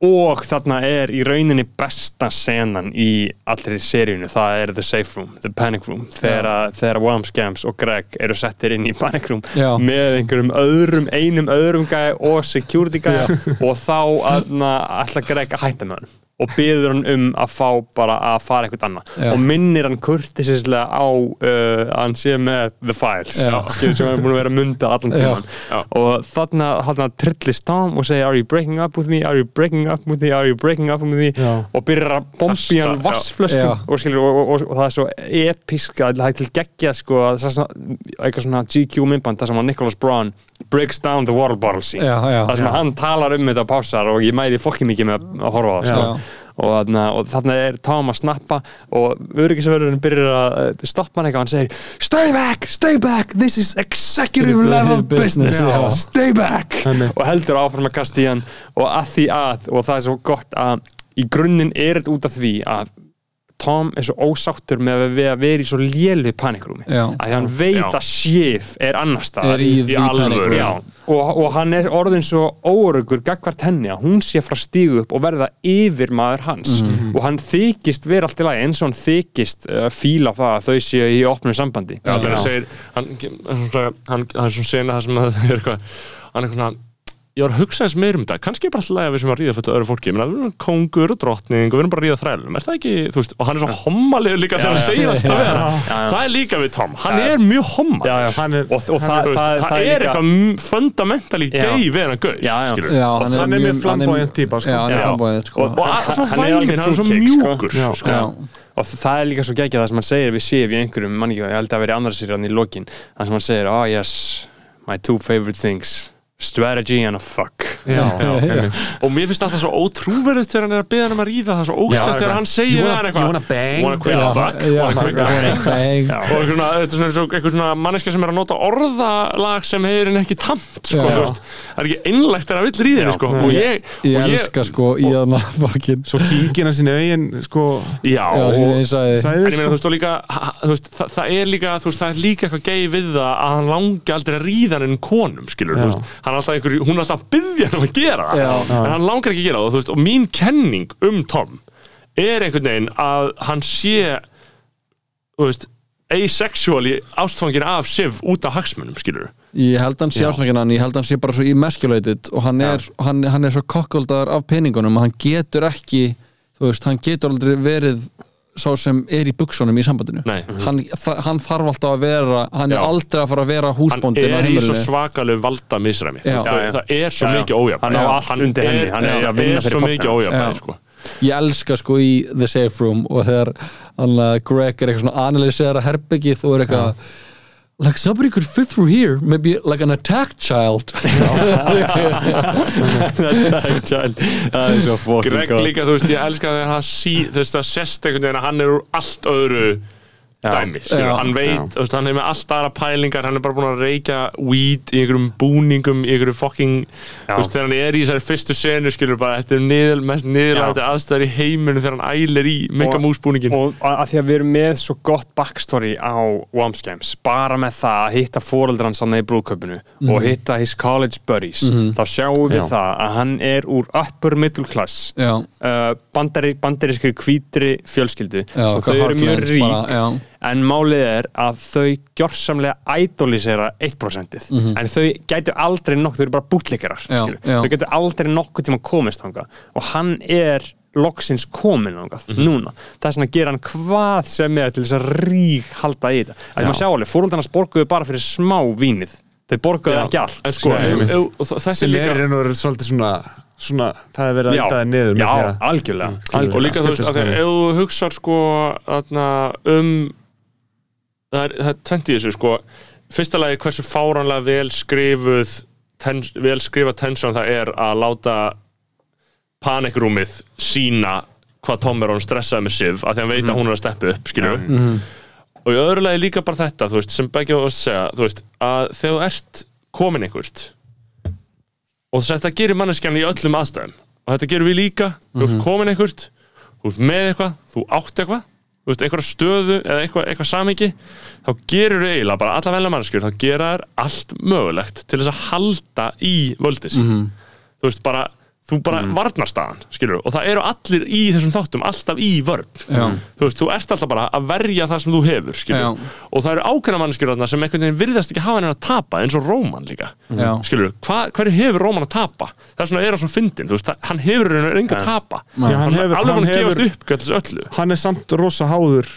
og þarna er í rauninni besta senan í allri seríunu, það er The Safe Room The Panic Room, þegar, að- þegar Wham Scams og Greg eru settir inn í Panic Room Já. með einhverjum öðrum einum öðrum gæði og security gæði og þá aðna, ætla Greg að hætta með hann og byður hann um að fá bara að fara eitthvað annað Já. og minnir hann kurtisislega á uh, að hann sé með The Files Já. skilur sem hann er búin að vera að munda allan Já. tíman og þarna, þarna trillist Tom og segir are you breaking up with me, are you breaking up with me are you breaking up with me Já. og byrjar að bombi hann já. vassflöskum Já. og, skilur, og, og, og, og það er svo episk að það er til geggja sko, eitthvað svona GQ myndband það sem að Nicholas Braun breaks down the water bottle scene Já, já. það sem að hann talar um þetta á pásar og ég mæði fokki mikið með að- að horfa á það sko. Og, þarna, og er Tom að snappa og öryggisverðurinn byrjar að uh, stoppa hann eitthvað. Hann segir stay back, stay back, this is executive level business, Já. stay back. Og heldur áfram að kasta í hann. Og að því að, og það er svo gott að í grunninn er þetta út af því að Tom er svo ósáttur með að við að vera í svo lélu panikrúmi Já. að því hann veit Já. að Sif er annar staðar er í room. Já, og, og hann er orðin svo óöruggur gagvart henni að hún sé frá stígu upp og verða yfir maður hans Mhm. og hann þykist vera allt í lagi eins og hann þykist uh, fíla það að þau séu í opnum sambandi Já, hann segir hann, hann, hann, hann, hann er svona sena það sem að það er eitthvað hann er eitthvað ég var að hugsa eins meir um þetta, kannski er bara alltaf að við sem að ríða fyrir öðru fólki, ég meina, við erum kongur og drottning og við erum bara að ríða þrælum, er það ekki þú veist, og hann er svo hommalegur líka þegar hann segir alltaf við hana, það er líka við Tom. Hann er mjög hommal já, já. Hann er- og, og það, Þú veist, það, það, það er eitthvað fundamentally Já. gay við hann gauð Og hann er mjög flamboyant típa, sko. Já, hann er sko. Og- og að- svo Hann er er sko. mjúkur sko. Já. og það er líka svo geggjað það sem hann segir við Sif í einhverjum, mann ekki, ég held að það strategy and a fuck. Já, já, og mér finnst alltaf svo ótrúverðið þegar hann er að beða hann um að ríða það svo ógæst Já, þegar hann segir you hann eitthvað. you wanna bang? wanna fuck? Já, wanna quick fuck? bang. og eitthvað svona, er manneska sem er að nota orðalag sem hefur hann ekki tamt sko, Já. þú veist. það er ekki einlægt þegar hann vill ríða henni sko. og ég, Ég og elska sko í þarna fucking Svo kíkina sinni auðin sko. Já, En ég meina, þú veist, það, það er líka, það er líka eitthvað gei við það að hann langi aldrei að ríða hann inn konum, skilur, þú veist, hann er alltaf einhver, hún er alltaf að byggja hann um að gera það, en hann langar ekki að gera það, og veist, og mín kenning um Tom er einhvern veginn að hann sé, veist, asexually ástfangin af Siv út af hagsmunum, skilur. Ég held hann sé ásnakin hann, ég held hann sé bara svo emasculated og hann er, hann, hann er svo kokkoldaður af peningunum að hann getur ekki þú veist, hann getur aldrei verið sá sem er í buksunum í sambandinu. Nei. hann, þa hann þarf alltaf að vera hann Já. er aldrei að fara að vera Hann húsbóndin á er í svo svakalegu valda misræmi, það, er svo mikið ójafn. Hann undir henni, hann er að vinna fyrir svo mikið ójafn, sko. ég elska sko í The Safe Room og þegar hann, Greg er eitthvað svona analysera herbyggið og er eitthvað like somebody could fit through here maybe like an attack child Child. það er svo fucking Greg gott. líka, þú veist, ég elska þegar hann sí, þú veist, það sést einhvern veginn að hann er úr allt öðru dæmi, hann veit, þú veist, hann er með allt aðra pælingar, hann er bara búin að reykja weed í einhverjum búningum, í einhverjum fucking, þú veist, þegar hann er í þessari fyrstu senu, skilur, bara, þetta er niður, mest niðurlæti aðstæður í heiminu þegar hann ælir í megamúsbúningin. og að að því að við erum með svo gott backstory á Wamscams bara með það að hitta fóreldran sann í brúðköpunu og hitta his college buddies þá sjáum við Já. það að hann er úr upper middle class já, uh, bandari, bandarískri hvítri fjölskyldu. Já, þau eru mjög rík bara, já. En málið er að þau gjörsamlega idolisera 1% en þau gætu aldrei nokkuð, þau eru bara bútleikarar þau gætu aldrei nokkuð tíma komist þangað. Og hann er loksins komin þangað núna. Það er svona að gera hann hvað sem er til þess að rík halda í þetta. Að maður sjá alveg, fóröldarnas borguðu bara fyrir smá vínið. Þau borguðu ekki allt sko, og þessi líka... er svolítið svona, svona það er verið að það niður já, því að- algjörlega, og algjörlega. líka þú veist, ef þú hugsar sko um það er, er tvent í þessu sko. Fyrsta lagi hversu fáránlega vel skrifuð tens, vel skrifað tensjón það er að láta panikrúmið sína hvað Tom er hann stressaði með Siv af því að hann veit að hún er að steppa upp, skilur og í öðru lagi líka bara þetta veist, sem begge á að segja, veist að þegar þú ert komin einhvert og þetta gerir manneskjan í öllum aðstæðum og þetta gerum við líka, þú ert komin einhvert þú ert með eitthvað, þú átt eitthvað veist, einhverja stöðu eða eitthvað, eitthvað samingi þá gerur eiginlega bara alla velja manneskjur, þá gera þær allt mögulegt til þess að halda í völdis þú veist, bara þú bara mm. varnarstaðan, skilur og það eru allir í þessum þáttum alltaf í vörn Já. þú veist, þú ert alltaf bara að verja það sem þú hefur, skilur Já. og það eru ákveðna mannskjur þarna sem einhvern veginn virðast ekki hafa henni að tapa eins og Róman líka Já. skilur, hva, hverju hefur Róman að tapa það er svona er hann svo fyndin, þú veist, það- hann hefur henni enga að tapa, Já, hann hann hefur- alveg hann hann gefast hefur- upp gætlis öllu, hann er samt rosa háður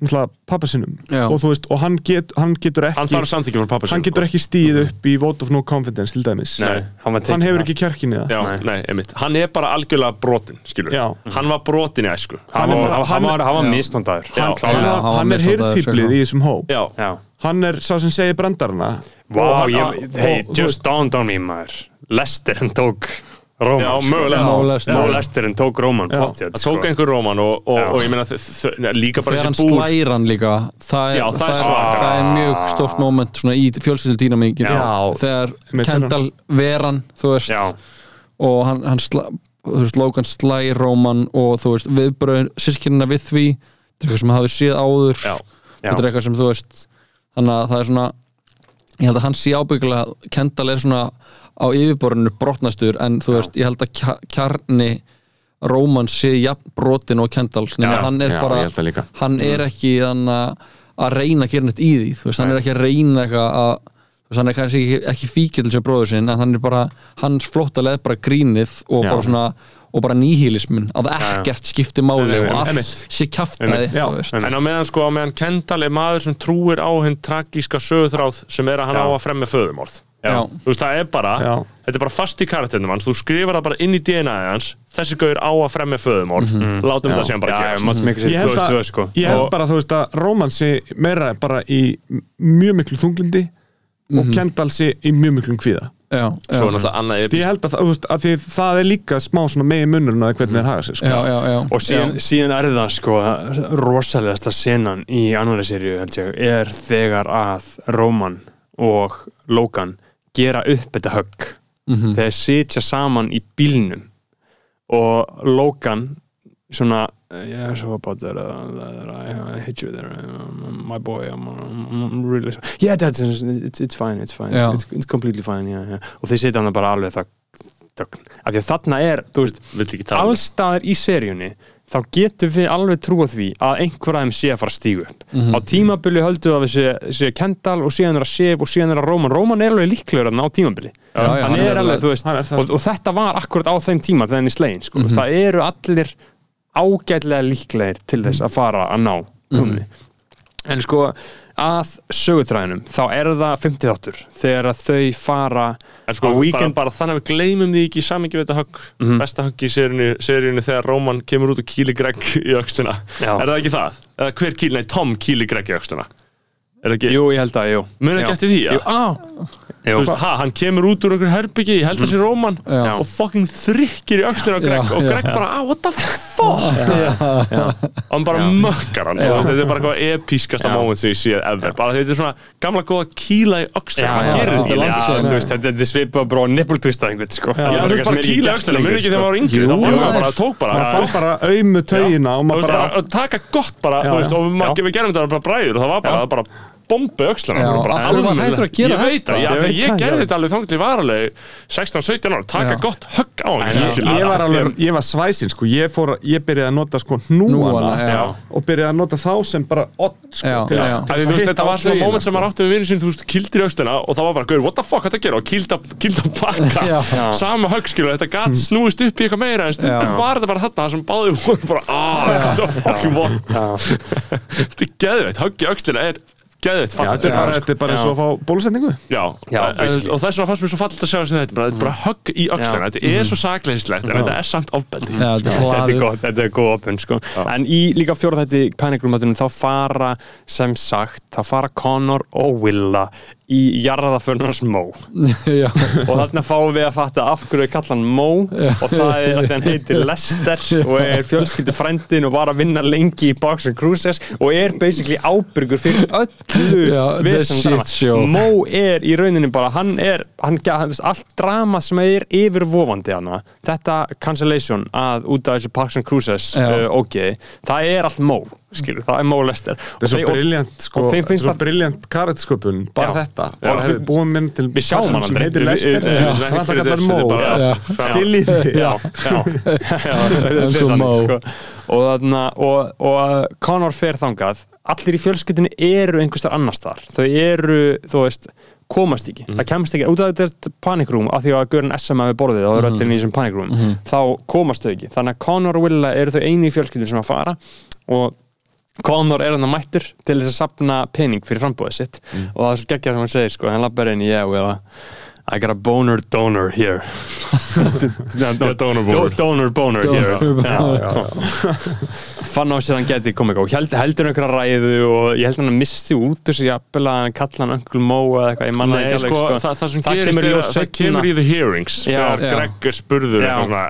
náttúrulega pappa sinum Já. og, veist, og hann, get, hann getur ekki hann þarf samþykki frá pappa hann sinn, getur sko. ekki stíð upp í vote of no confidence til dæmis. Nei, hann var hann hefur ekki kjarkin í það. Hann er bara algjörlega brotin. Hann var brotin í æsku. Hann hann hann- var, hann var Já. hann, er sko. í þessum hóp. Já, Já. Hann er sá sem segir ég, og- hey, og- just dawned on me maður. Lester hann tók Róman Já, sko. hann tók Róman það tók einhver róman og, og, og ég meina líka bara þegar hann þessi búr slæra hann líka það er, Já, það er það er, það er mjög stórt moment svona í fjölskyldu dýnamíkin þegar Kendall veran þú veist Já, og hann, hann sla, þú veist, Logan slæ Róman og þú veist, viðbröðin sískinina við því þetta er eitthvað sem hafi séð áður. Já, þetta er eitthvað sem þú veist þannig að það er svona ég held að hann sé ábyggilega Kendall er svona á yfirborðinu brotnastur en þú veist, ég held að kja- kjarni Róman sé jafn brotin og Kendall hann er já, bara hann er ekki þannig að- reyna að gera neitt í því þú veist, hann er ekki að reyna eitthvað að þú veist, hann er kannski ekki, ekki fíkil sem bróður sinn en hann er bara, hans flóttalega bara grínið og Já. bara svona og bara nýhílismin, að ekkert skipti máli og allt sé kjaftaði Já, þú veist. En á meðan sko, á meðan Kendall er maður sem trúir á hinn tragíska sögutráð sem er að hann Já. á að fremja föðumorð. Þú veist, það er bara, Já. þetta er bara fast í karakternum hans, þú skrifar það bara inn í DNA hans. Þessi gaur á að fremja föðumorð látum þetta síðan bara já, gerast. Máttum ekki ég sér held, 2002 að, sko. ég held bara þú veist að Róman sé meira bara í mjög miklu þunglindi og Kendall sé í mjög miklum kvíða. Já, er ég held að, það- veist, að því það er líka smá svona megin munnurinn að hvernig þeir haga sig sko. já, já, já. Og síðan, síðan er það sko rosalegasta senan í annari ég, er þegar að Róman og Logan gera upp þetta högg Mhm. þegar sitja saman í bílnum og Logan svona yeah, so about that, uh, that I, I hate you there um, my boy I'm, I'm, really sorry yeah dad it's, it's, it's fine it's fine Já. it's, it's completely fine yeah, yeah. og þeir sitja hann bara alveg það þögn af því að þarna er þú veist um allstaðar í seríunni þá getum við alveg trúa því að einhver af þeim sé að fara að stígu upp Mhm. á tímabili höldu að við sé, sé Kendall og síðan er að Sif og síðan er að Róman Róman er alveg líklegur þarna á tímabili Já, já, hann, er alveg, veist hann og, og þetta var akkurat á þeim tíma þegar hann er slegin sko. Mhm. það eru allir ágætlega líklegir til þess að fara að ná krúnunni Mhm. en sko að sögutræðinum þá er það 50 þáttur þegar þau fara En sko, á bara, weekend bara þannig að við gleymum því ekki samingi við þetta högg besta högg í seríunni, þegar Róman kemur út og kýli Greg í Já. Er það ekki það? Eða hver kýli, nei, Tom kýli Greg í ekki? Jú, ég held að, jú. Munið ekki eftir því, já? á, Þú veist, ha, hann kemur út úr einhver herbyggi, ég held að sé Róman Já. og fucking þrykkir í öxlina á Greg og. Greg bara, ah, what the fuck? Og hann bara mökkar hann þetta er bara eitthvað episkasta moment sem ég séð ever, bara þetta er svona gamla góða kýla í gerir þetta er þú veist, þetta þetta er svipað bara einhvern, sko. Í öxlina, muni ekki þegar maður var yngri maður. maður bara, tók bara maður fann bara aumu taugina og taka gott bara, og við gerum þetta bara bræður bombu hættur að gera ég veit það, Ég ég það, gerði þetta alveg þangt til varaleg 16-17 ára, taka Já. gott högg á hann ég, ég var alveg, ég var svæsin sko, ég fór, ég byrjaði að nota sko Núana, og byrjaði að nota þá sem bara odd sko, þetta á var svona moment sem maður átti við vinnu sín, þú veist, kildir í öxtina og það var bara, what the fuck, þetta gera? Og kilda, pakka, sama högg, skilur, þetta gat snúist upp í eitthvað meira en stundum var þetta bara þarna þar sem báðir voru bara, ah, þetta er geðveitt, högg í öxtina er fallegt þetta er bara, sko. þetta er bara Já. eins og að fá bólusetningu Já, Já, en- basically. og þess vegna fannst mér svo fallit að sjá þessi þetta, bara, þetta er bara högg í öxlina, Já. þetta er svo sakleyslegt en þetta er samt ofbeldi Já, þetta er þetta er hlaðið. gott, þetta er góð opun sko. en í líka fjóra þetta panikrúmatunum þá fara sem sagt þá fara Connor og Willa í jarðaförnars Mó Já, og þarna fáum við að fatta af hverju við kalla hann Mó og það er að hann heitir Lester og er fjölskyldu frændin og var að vinna lengi í Box and Cruises og er basically ábyrgur fyrir öllu Já, show. Mó er í rauninni bara hann er, hann, allt drama sem er yfirvofandi hana þetta cancellation að út af þessu Parks and Cruises Já. uh, ok, það er allt Mó skilur, það er molester þetta er svo briljant sko, og þeim finnst svo það- briljant karattsköpun bara Já. þetta, Já. bara hefði búið minn til Við sjáum hann sem aldrei. heitir Lester. við- hann ætla að kalla hann Mó bara- skiljið er Eins og þannig, Mo. sko. og, þarna, og, og Conor fer þangað. Allir í fjölskyldinni eru einhverstar annars þar þau eru, þú veist komast ekki, það kemst ekki, út af þetta panikrúm af því að Göran SM við borðið og það eru allir í þessum panikrúm, þá komast þau ekki. Þannig að Conor og Willa eru þau eini í fjölskyldinu sem að fara og Conor er hann að mættur til þess að sapna pening fyrir frambúðið sitt. Og það er svo geggjað sem hann segir sko, hann lappar inn, yeah, well, I got a boner donor here. No, no, donor do, boner. donor boner. Here fann á sér að hann geti komið og held, heldur einhverja ræðu og ég held hann að misti út sig jafnvel að hann kalla hann Uncle Mo eða eitthvað, ég manna Nei, sko, sko. það, það sem Það gerist er að það kemur í the hearings þegar. Greg er spurður en var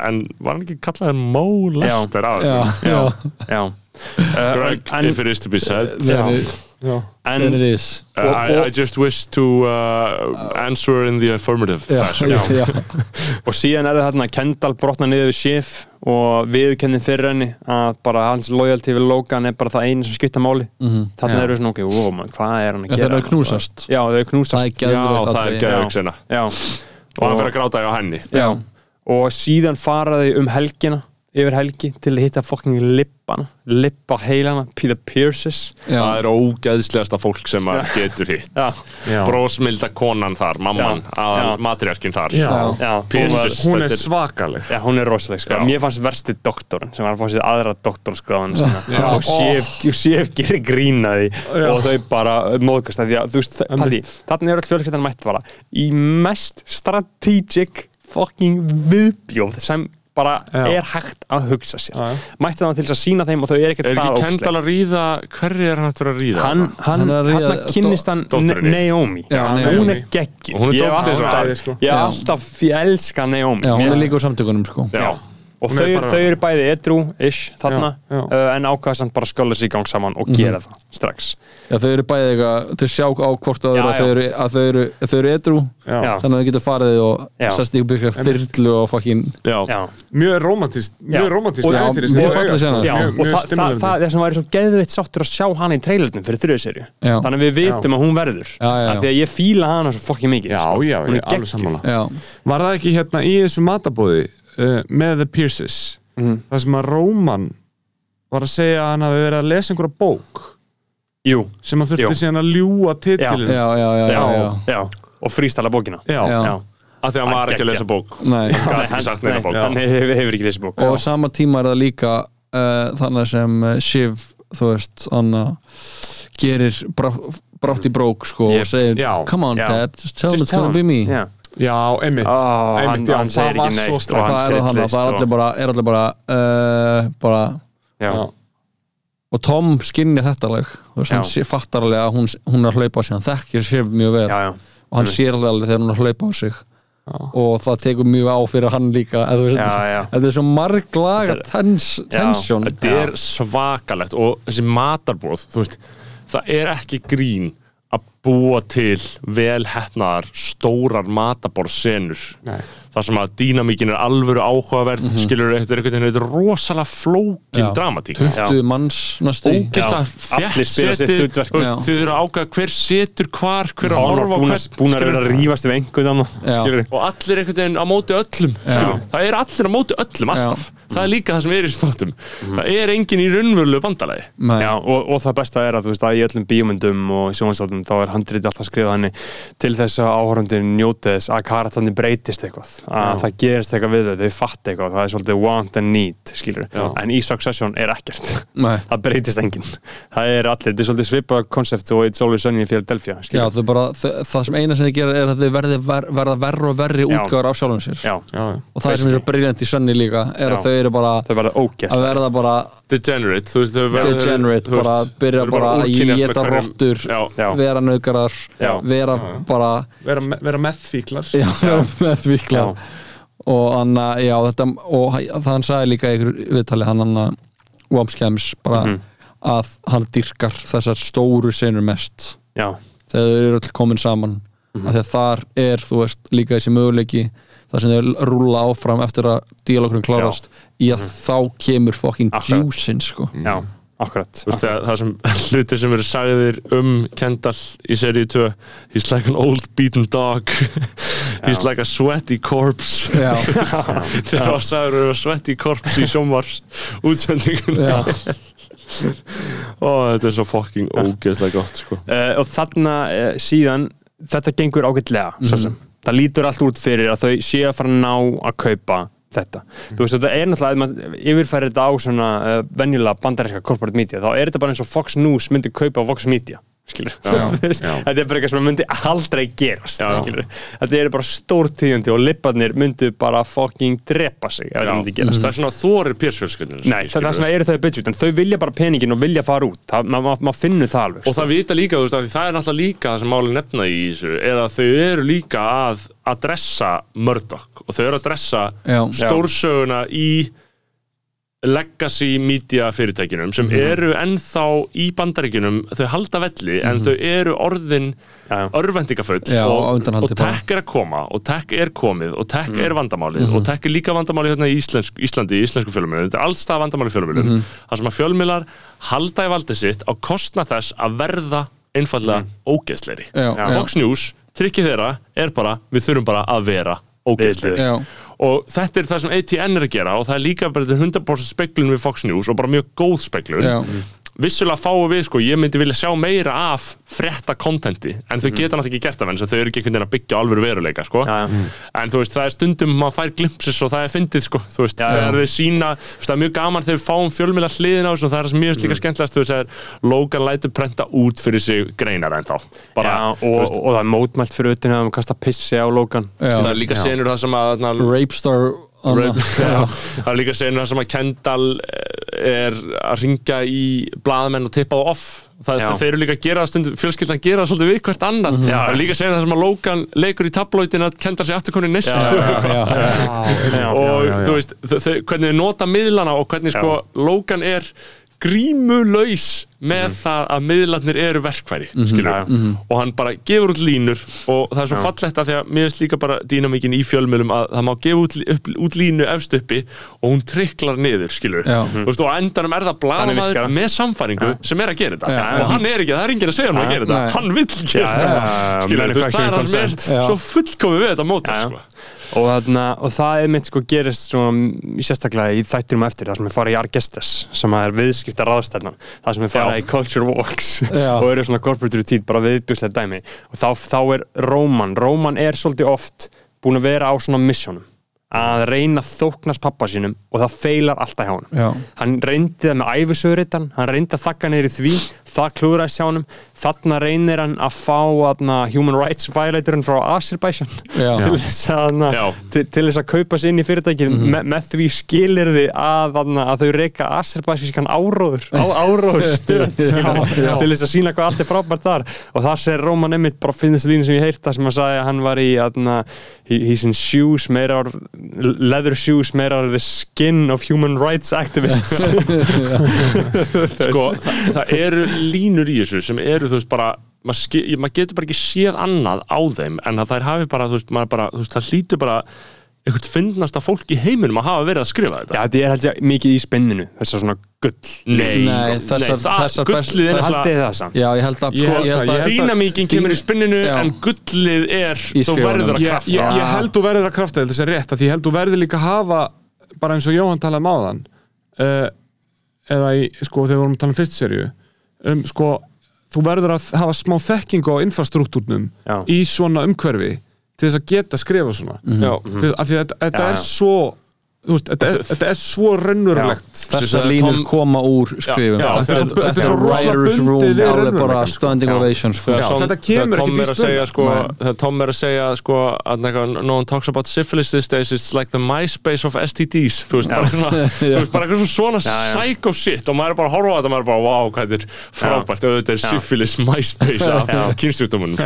hann ekki kallaður Mo Lester á þessu? já, já uh, Greg, en, if it is to be said. It- Já. en, then it is. Uh, I, I just wish to uh, answer in the affirmative já, fashion. Já, já, og síðan er það þarna að Kendall brotna niður við Schiff og viðurkennin fyrir henni að bara hans loyalty við Logan er bara það einu sem skipta máli. Mhm. þarna Já. eru svona ok, wow man, hvað er hann að Já, gera? þeir eru að knúsast. já, knúsast. Það er Já, geðveikt það er geðveik sena. Já, og hann fyrir að gráta á henni. Já. og síðan fara þau um helgina yfir helgi til að hitta fucking lippana lippa heilana, Peter Pierces Já. það er ógeðslegasta fólk sem maður getur hitt. Brósmilda konan þar, mamman að matriarkin þar. Já. já, hún, var, Pierces. hún er er- svakaleg. Já, hún er rosaleg sko. Mér fannst versti doktorinn sem var að fá sér aðra doktorskráðan og Sif gerir grínaði og þau bara móðgast að því að þú veist, Palli, þarna er öll fjölskyldan mætt bara í mest strategic fucking viðbjóð sem bara Já. er hægt að hugsa sér Já, já. mætti það til þess að sína þeim og þau er ekkert er það ekki ógeðsleg. Kendall að ríða hverri er hann að ríða hann, hann, Hann er að ríða hann kynnist hann. Naomi hún er geggi Og hún er dóttir sko. ég Já. alltaf ég elska Naomi Já, hún er líka úr samtökunum sko Já. Og þau, bara- þau eru bæði edru-ish þarna. Já, já. Uh, en ákvæða samt bara skóla sig í gang saman og gera það strax. Já, þau eru bæðið eitthvað, þau sjá á hvort að þau eru, að þau eru, að þau eru edru þannig að þau getur farið og sest ykkur byrjar þyrlu og fucking Já. já, mjög romantist mjög romantist Og- og það, það, stimulandi. það, það sem væri svo geðveitt sáttur að sjá hana í trailerinu fyrir þriðu serju Já. þannig að við vitum að hún verður. Því að ég fíla hana svo fokkin mikið sko. hún er. Já, Var það ekki hérna í þessu matabóði uh, með The Pierces Mhm. það sem að Róman var að segja að hann hafi verið að lesa einhverja bók jú, sem að þurfti síðan að ljúa já, titilin já, já, já, já, já. já. og frístala bókina Já. Já. já. af því að hann var ekki að lesa bók Nei. hann hann hefur, ekki lesið bók og á sama tíma er það líka uh, þannig sem uh, Shiv þú veist, hann uh, gerir brá, brátt í brók sko Yep. og segir, Já. come on Já. dad just tell Just me it's gonna be me já. Já, einmitt, Ó, hann- einmitt já, hann það var ekki svo neitt slæmt hann það er það er og- allir bara, er allir bara, uh, bara Já. Já. og Tom skinnir þetta veist, hann fattar alveg að hún, hún er að hlaupa á sig hann þekkir Shiv mjög vel. Já, já. og hann sér alveg þegar hún er að hlaupa á sig. Og það tekur mjög á fyrir hann líka þetta er svo marglaga tens, tensjón. þetta er svakalegt. Og þessi matarbóð veist, það er ekki grín að búa til velhefnaðar stórar mataborðsenur. Nei. þar sem að dýnamíkin er alvöru áhugaverð Mhm. skilur þetta er einhvern veginn er rosalega flókin Já. dramatík. 20 manns næstu Já, allir spila setið. Já. þið eru að ákveða hver setur hvar hver að á búin að, að vera að rífast við einhvern Já. og allir einhvern veginn á móti öllum það er allir á móti öllum alltaf það er líka það sem er í snáttum það er engin í raunverulegu bandalagi. Já, og, og það besta er að þú veist að í öllum bíómyndum og sjónvanstátum þá er handrið alltaf skrifað henni til þess að áhörundin njóti þess að karatandi breytist eitthvað að það gerist eitthvað við þau, þau fatt eitthvað það er svolítið want and need, skilur Já. en í Succession er ekkert það breytist enginn, það er allir þetta er svolítið svipað koncept og It's Always Sunny í Philadelphia, Já, þau bara, þau, það sem eina sem þið gera er að þau verða verri og verri Já. útgáður af sjálfum sér Já, Já, já. og það sem er svo briljant í sönni líka er Já. að þau eru bara þau verða ógæst að verða bara degenerate, þú veist, þau verða- degenerate, bara byrja bara að geta Já. vera naukarar vera bara Vera, me- vera meðfíklar. Já, vera með þvíkla Já. og hann að, já þetta og það hann sagði líka í viðtali hann hann að Wamskems bara Mhm. að hann dyrkar þessar stóru senur mest. Já, þegar þau eru öll komin saman. Mhm. að þar er, þú veist, líka þessi möguleiki þar sem þau rúla áfram eftir að dialogurinn klárast í að þá kemur fucking Akkurat. juicein, sko. Já, akkurat, Þú veist, það, það sem hluti sem eru sagðir um Kendall í seríu 2 He's like an old beaten dog. He's like a sweaty corpse. Já, þegar það sagður eru sweaty corpse í sjómars útsendingun já, og þetta er svo fucking ógeðslega gott sko. uh, og þarna uh, síðan þetta gengur ágætlega mm sem. Það lítur allt út fyrir að þau séu að fara að ná að kaupa þetta. Þú veist þetta er náttúrulega, ef maður yfirfæri þetta á svona uh, venjulega bandarinska corporate media þá er þetta bara eins og Fox News myndi kaupa Fox Media þetta er bara eitthvað sem myndi aldrei gerast Já. skilur þetta er bara stórtíðandi og lipparnir myndi bara fucking drepa sig ef þetta myndi gerast. Það er svona þorir pjörsfjölskyldinu Nei, það er svona eru þau budget en þau vilja bara peningin og vilja fara út. Maður ma, ma finnur það alveg og það vita líka, þú veist, að það er náttúrulega líka það sem máli nefna í þessu, er að þau eru líka að adressa Murdoch og þau eru að adressa Já. stórsöguna í legacy media fyrirtækinum sem eru ennþá í bandaríkinum þau halda velli en þau eru orðin Já. örvendingafull Já, á og, og bara. tech er að koma og tech er komið og tech er vandamálið og tech er líka vandamálið hérna í Íslensk, Íslandi í íslensku fjölumilum, þetta er alls það vandamálið fjölumilum mm þar sem að fjölmilar halda í valdið sitt á kostna þess að verða einfallega ógeðsleiri. Fox News, tryggið þeirra er bara, við þurfum bara að vera ógeðsleiri og þetta er það sem ATN er að gera og það er líka bara þetta 100% speklun við Fox News og bara mjög góð speklun já, vissulega fáum við sko, ég myndi vilja sjá meira af frétta kontenti, en þau geta náttúrulega ekki gert það en þau eru ekki einhvern veginn að byggja alvöru veruleika sko. Já, já. en þú veist, það er stundum maður fær glimpsis og það er fyndið sko. þú veist, þegar þau sína, þú veist, það er mjög gaman þegar við fáum fjölmjöla hliðin á þessu og það er það mjög líka skemmtilegast, þú veist, það er Logan lætur prenta út fyrir sig greinar en þá bara, þú og, veist, og það er mótmælt fyrir utan að maður kasta pissi á Logan já. það er líka senur það sem að þarna, Rape Star Anna. Já, það er líka senur það sem að Kendall eh, er að ringja í blaðamenn og tippa það off. Það, það þeir eru líka að gera stundum, fjölskyldan gera svolítið við hvert annað. Mhm. það er líka senur það sem að Logan leikur í tabloidin að Kendall sé aftur já, já, og þú veist, þau, hvernig þau nota miðlana og hvernig sko Logan er grímulaus með það að miðlarnir eru verkfæri skilur og hann bara gefur út línur og það er svo fallegt að því að mér finnst líka bara dýnamíkin í fjölmjölum að það má gefa út, upp, út línu efst uppi og hún triklar niður skilur Já. Veist, og endanum er það það. með samfæringu sem er að gera þetta. Já, já. og hann er ekki, það er enginn að segja hann að gera þetta. Hann vill gera Já, þetta. Já, veist, það er það sem er Já. svo fullkomið við þetta móta Já. sko. Og, þarna, og það er mitt sko gerist svona, sérstaklega í þættinum eftir það sem er farið í Argestes sem er viðskipta ráðstefnan það sem er farið Já. í Culture Walks Já. og eru svona corporate routine bara viðbjörnslega dæmi og þá, þá er Róman Róman er svolítið oft búin að vera á svona missionum að reyna þóknast pappa sínum og það feilar alltaf hjá honum Já. hann reyndi það með æfisöðuritan hann reyndi að þakka neyri því það klúðræðist hjá honum. Þarna reynir hann að fá aðna, human rights violatorinn frá Azerbaijan til þess að, til, til þess að kaupa sér inn í fyrirtækið me, með því skilir þið að, aðna, að þau reyka Azerbaijan áróður á, áróður stöð skilurðu, já. til þess að sína hvað allt er frábært þar. Og það segir Róman Emmitt bara finnst línu sem ég heyrta sem að sagði að hann var í aðna, he, he's in shoes of leather shoes of the skin of human rights activists. Sko, það, það eru línur í þessu sem eru, þú veist, bara maður maður getur bara ekki séð annað á þeim en að þær hafi bara, þú veist, maður bara þú veist, það hlýtur bara einhvern finnasta fólk í heiminum að hafa verið að skrifa þetta. Já, þetta er held ég mikið í spinninu þess að svona gull. Nei, Nei, sko, þessar- það, þessar best- gullið er þessar- alltaf það Já, ég held að, sko, ég held að- dýnamíkin kemur í spinninu Já. en gullið er þú verður að krafta. Ég, ég held þú verður að krafta þetta er rétt að því ég held þú verður líka að hafa bara eins og Jóhann talaði um áðan uh, eða í, sko þegar við vorum að tala um fyrst serju um, sko, þú verður að hafa smá þekkingu á infrastruktúrnum í svona umhverfi til þess að geta skrifa svona. Já. Til- af því að þetta, þetta er svo veist, þetta, er, þetta er svo raunverulegt. Þessar Tom- línur koma úr skrifum. Já, þetta er svo- þetta- þetta er writer's bundið Já, Tom- þetta kemur Tom að segja spuna. sko, þegar Tom er að segja sko, að eitthvað, no one talks about syphilis these days it's like the MySpace of STDs þú veist, bara, svona, þú veist, bara eitthvað svona já. psycho shit og maður er bara að horfa á þetta og maður er bara, wow, hvað þetta er frábært. Auðvitað er Já. syphilis MySpace af kynstjúkdómunum,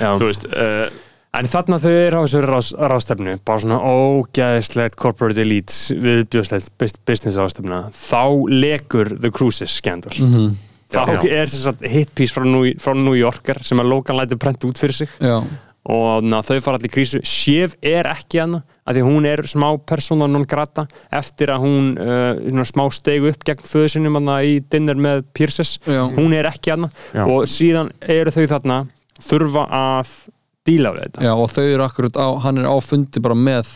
Já. þú veist, uh, En þarna þau eru á þessu rás, rástefnu bara svona ógæðislegt corporate elite viðbjóðslegt bus- business rástefna þá lekur The Cruises scandal Mhm. þá Já. er þess að hitpiece frá, New- frá New Yorker sem að Logan lætur prenta út fyrir sig Já, og na, þau fara allir í krísu Sif er ekki hana að því hún er smá persóna non grata eftir að hún uh, svona smá stegu upp gegn föðu sinum hana í dinner með Pierces Já. hún er ekki hana Já. og síðan eru þau þarna þurfa að díla við þetta Já, og þau eru akkurat á, hann er á fundi bara með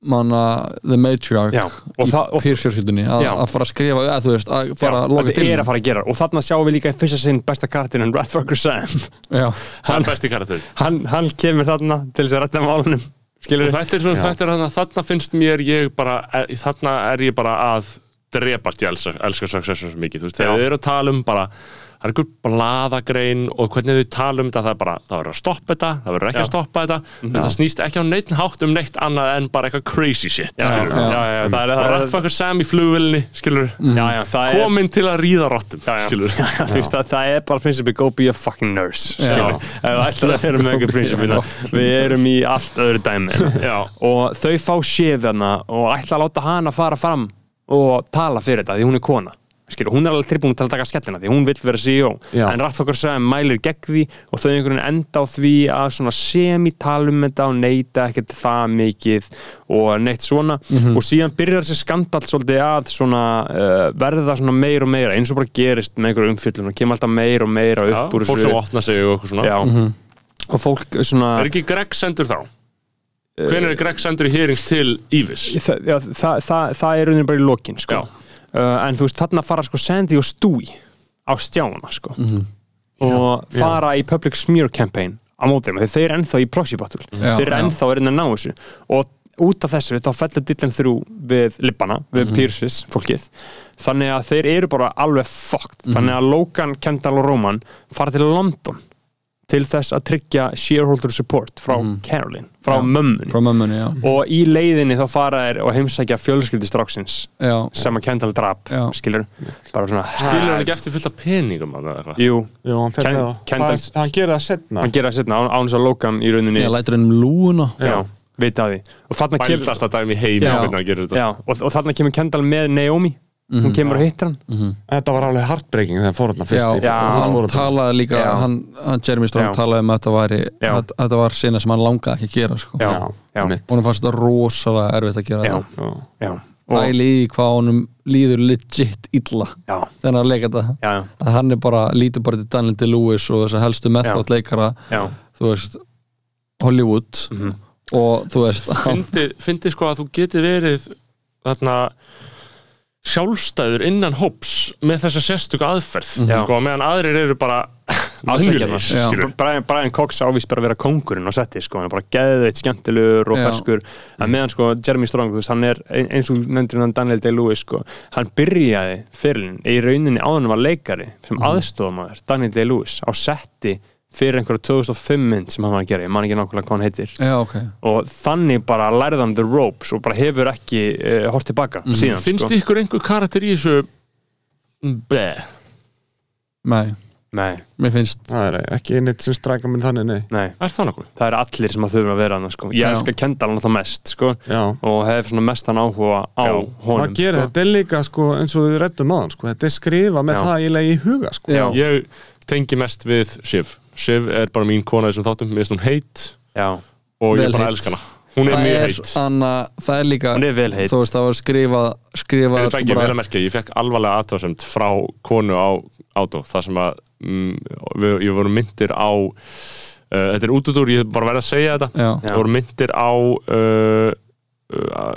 manna The Matriarch Já, og í það- og- Pírsfjörskildinni að Já. að fara að skrifa, eða þú veist, að fara Já, að loka þetta til er að fara að gera og þarna sjáum við líka í fyrsta sinn besta kartinn Radfucker Sam Já, hann besti karakter hann, hann kemur þarna til þess að rætta málunum skilur þetta er svona, þetta er þarna, þarna finnst mér ég bara, er, þarna er ég bara að drepast, ég elska, elska Succession svo mikið, þú veist, þegar Já. þið eru að tala um bara, það er einhver blaðagrein og hvernig þau tala um þetta, það er bara það verður að stoppa þetta, það verður ekki Já. að stoppa þetta. Veist, það snýst ekki á neitt hátt um neitt annað en bara eitthvað crazy shit, skilur já, það er það er- Rattfucker Sam í flugvillinni, skilur já, já, það er komin til að ríða já. skilur þú veist að það er bara prinsipið go be a fucking nurse skilur. það með einhver prinsipið við erum í allt öðru dæmi. Og þau fá séfjana og ætla að láta hana fara fram og tala fyrir þetta því hún er kona Skilur, hún er alveg tilbúin til að taka skellina því hún vill vera CEO Já. en Rattfokkar sem mælir gegn því og þau einhvern veginn enda á því að svona semi-tala um þetta og neyta ekkert það mikið og neitt svona Mhm. og síðan byrjar þessi skandall svolítið að svona uh, verða svona meir og meira eins og bara gerist með einhverju umfyllun og kemur alltaf meir og meira Já, upp úr fólk sem opna sig og eitthvað svona Já. og fólk svona er ekki Greg sendur þá? Hvenær er Greg sendur í hearings til Ívis? það, já, það, það, það er rauninni bara í lokin sko. Uh, en þú veist þarna fara sko Sandy og Stewie á stjána sko. og fara í public smear campaign á móti þeim, þeir eru ennþá í proxy battle. Já, þeir eru já. ennþá að reyna að ná þessu. Og út af þessu þá fellur dillan þrjú við lippana, við mm Pierces fólkið, þannig að þeir eru bara alveg fucked, þannig að Logan, Kendall og Roman fara til London til þess að tryggja shareholder support frá Caroline, frá Já. mömmun frá mömmunni, og í leiðinni þá fara þær og heimsækja fjölskyldi stráksins Já, sem að Kendall drap, Já. skilur bara svona, Skilur hann ekki eftir fullt af peningum eða eitthvað? Jú, Jú, hann fer Ken- Kendall- Það- Hann gerir það setna hann gera það setna án, þess að Logan í rauninni. Ég lætur henni um lúuna já, vita af því. Og þarna kemur, Bæltast að og, og þarna kemur Kendall með Naomi hún kemur og hittir hann. Þetta var alveg heartbreaking þegar hann fór þarna fyrst Já, hann talaði líka hann, hann Jeremy Strong Já. talaði um að þetta væri Já. að, að þetta var sinna sem hann langaði ekki að gera sko. Hann fannst þetta rosalega erfitt að gera já, það. Æli í hvað honum líður legit illa já, þegar hann leika þetta. Já, að hann er bara, lítur bara til Daniel Day-Lewis og þess að helstu method leikara þú veist, Hollywood. Mhm. og þú veist fyndi sko að þú geti verið þarna sjálfstæður innan hóps með þessa sérstöku aðferð Já. sko, meðan aðrir eru bara. Brian, Brian Cox ávist bara að vera kongurinn á setti sko, hann er bara geðveitt skemmtilegur og Já. ferskur en meðan sko Jeremy Strong, þú veist, hann er ein- eins og nefndir hann Daniel Day-Lewis sko, hann byrjaði fyrirlin í rauninni áðan var leikari sem Mhm. aðstofamaður Daniel Day-Lewis á setti fyrir einhverja 2005 mynd sem hann var að gera, ég man ekki nákvæmlega hvað hann heitir já ok og þannig bara lærði hann the ropes og bara hefur ekki uh, hort tilbaka síðan finnst sko. ykkur einhver karakter í þessu bleh nei, Nei, mér finnst Það er ekki einnig sem strækja minn þannig, nei nei, er það nokkuð? það er allir sem að þurfa að vera hann sko. ég Já. elska Kendall náttúrulega mest sko. Já og hef svona mestan áhuga á Já. honum Maður gerir sko. þetta líka sko eins og við reddum aðan sko Þetta er skrifa með Já. það eiginlega í huga sko Já. ég tengi mest við Shiv Shiv er bara mín kona þessum þáttum. Mér finnst hún heit. Já, og Vel ég bara heit. elska hana. Hún er það mjög er, heit. anna, það er líka hún er vel heitt þú veist það var skrifað Ég skrifað veit sko ekki vel bara, að merkja, ég fekk alvarlega aðtöðasemt frá konu á átó, það sem að mm, við, ég voru myndir á uh, þetta er útútur, ég bara verð að segja þetta. Já, Já. ég voru myndir á uh,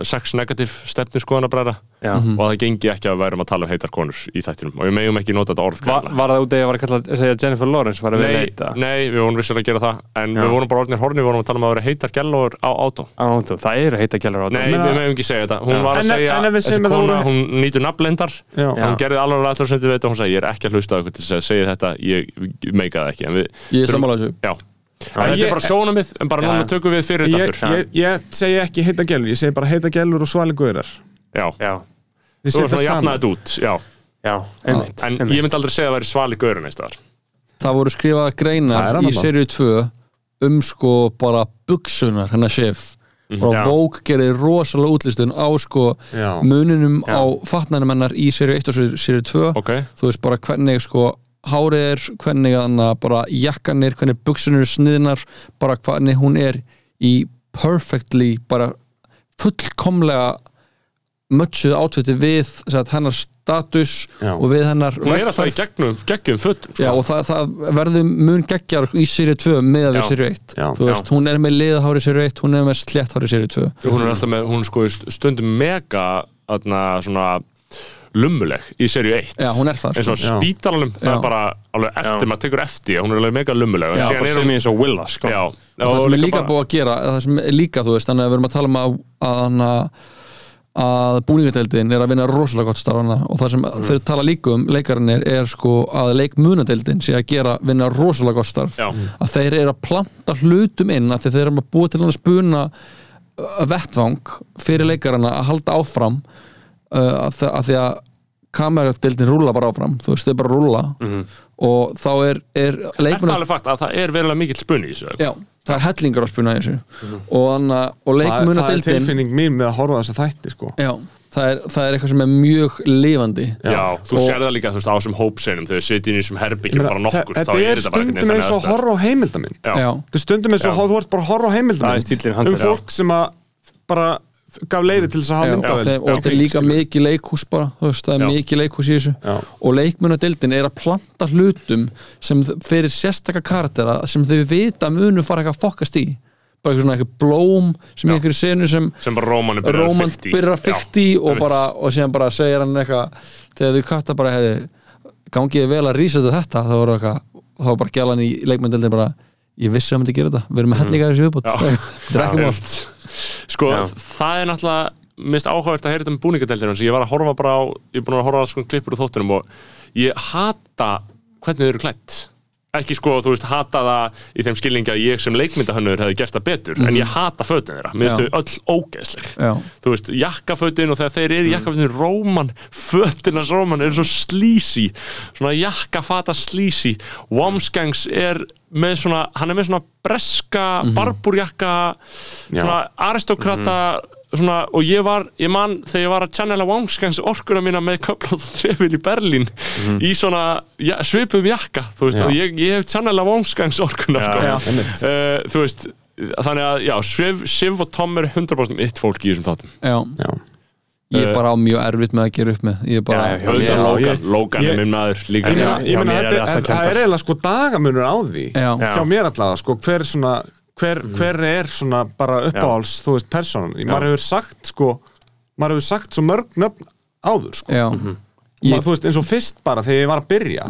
sex negativ stefnu skoðanabræða Já. Mhm. og það gengi ekki að við værum að tala um heitar konur í þættinum. Og við megum ekki nota þetta orð Va, greinilega. Var það út af að ég var að kalla að segja Jennifer Lawrence var að nei, heita nei, við vorum vissulega að gera það. En Já. við vorum bara orðinir horni, við vorum að tala um að vera heitar gellóður á átó það eru heita gælur átó Nei, meina- við megum ekki segja þetta. Hún Já. var að En segja, en við þessi það kona, voru- hún nýtur nafnlendar hún gerði alveg aðtöður sem við veit og hún sagði, ég er ekki að hlusta þetta við, er sammála þessu já En þetta ég- er bara sjónamið, en bara Já. núna tökum við fyrir þetta aftur. ég, ég segi ekki heita gælur, ég segi bara heita gælur og svali guðrar Já, þú setja svona að jafna saman. þetta út Já, já, einmitt, en einmitt. ég myndi aldrei segja að það væri svali gaurinn eins þar það voru skrifaða Það greinar er í serju 2 um sko bara buksunar hennar chef. Og Já. Vogue gerir rosalega útlistun á sko muninum á fatnænum hennar í serju 1 og serju 2 Ok, þú veist bara hvernig sko hárið er hvernig hana, bara jakkan er, hvernig buksunir eru sniðnar, bara hvernig hún er í perfectly bara fullkomlega mötsuð átfiti við sagt, hennar status Já. og við hennar hún er alltaf í vegferð. gegnum, gegnum fötum sko. Já, og það, það verður mun geggjar í séri 2 með að við Já. séri 1 Já. þú veist, hún er með liðhári séri 1 hún er með slétthári séri 2 hún er alltaf með, hún er sko í stundum mega atna, svona lummuleg í serju 1 Já, hún er það, eins og sko. Já. spítalanum, það Já. er bara alveg eftir, Já. maður tekur eftir, hún er alveg mega lummuleg Já, bara er sem ég eins og Willa sko. já, og það sem er líka bara- búið að gera það sem er líka, þú veist, þannig að við erum að tala um að, að, að, búningadeildin er að vinna rosalega gott starf hana og það sem Mm. þau tala líka um leikarinnir er sko að leikmunadeildin sé að gera vinna rosalega gott starf Já. að þeir eru að planta hlutum inn að þeir eru að búa til að spuna uh, vettvang fyrir leikarana að halda áfram uh, að, að því að kameradeildin rúla bara áfram þú veist, þau bara rúla og þá er, er er það alveg fakt að það er verulega mikill spunni í þessu Já, það er hellingar að spuna í þessu. Og, anna, og það, það er leikmunadeildin tilfinning mín með að horfa á þessa þætti sko. Já, það er, það er eitthvað sem er mjög lifandi. Já, þú Og- sér það líka þú veist, á þessum hópseinum þegar þau sitja inn í þessum herbyggjum bara nokkur, þá þetta er er þetta bara stundum eins og að horfa á heimildamind Já. Já, þetta er stundum eins og Já. já. gaf leiði til þess að hafa já, myndavel þeim, og þetta er líka mikið leikhús bara, veist, það er Já. mikið leikhús í þessu Já. og leikmunadeildin er að planta hlutum sem fyrir sérstaka karaktera sem þau vita munu fara eitthvað að fokkast í bara eitthvað svona eitthvað blóm sem í einhverju senu sem sem bara Róman byrjar að í og, bara, og síðan bara segir hann eitthvað þegar þau katta bara hefði gangið vel að rísa þetta þá var eitthvað, þá var bara gælan í leikmyndeldin bara, ég vissi að hann myndi gera þetta. Við erum með hellinga þessu viðbútt þetta er ekki mál. sko, Já. það er náttúrulega mist áhugavert að heyra þetta um búningadeildina ég var að horfa bara á, ég er búin að horfa á sko klippur úr þóttunum og ég hata hvernig þau eru klætt ekki sko, þú veist, hata það í þeim skilningi að ég sem leikmyndahönnur hefði gert það betur en ég hata fötin þeirra, mér finnst þau öll ógeðsleg. Þú veist, jakkafötin og þegar þeir eru í jakkafötin Róman, fötinas Róman eru svo slísi, svona jakkafata slísi, Womsgangs er með svona, hann er með svona breska barburjakka svona aristokrata svona, og ég var, ég man þegar ég var að channela Womsgangs orkuna mína með köflótt og trefil í Berlín í svona ja, svipum jakka, þú veist, Já. ég, ég hef channela Womsgangs orkuna sko. Já. Uh, þú veist þannig að já, Siv, Siv og Tom er 100% mitt fólk í þessum þáttum Já. Já. ég er bara á mjög erfitt með að gera upp með ég er bara, Já, já, Auðvitað Já, Logan, ég- Logan ég- er minn maður líka Já, er það er eiginlega sko dagamunur á því Já. hjá mér allavega, sko, hver svona hver, hver er svona bara uppáhalds þú veist, personan, maður hefur sagt sko, maður hefur sagt svo mörg nöfn áður, sko, já, maður, Ég- þú veist, eins og fyrst bara þegar ég var að byrja,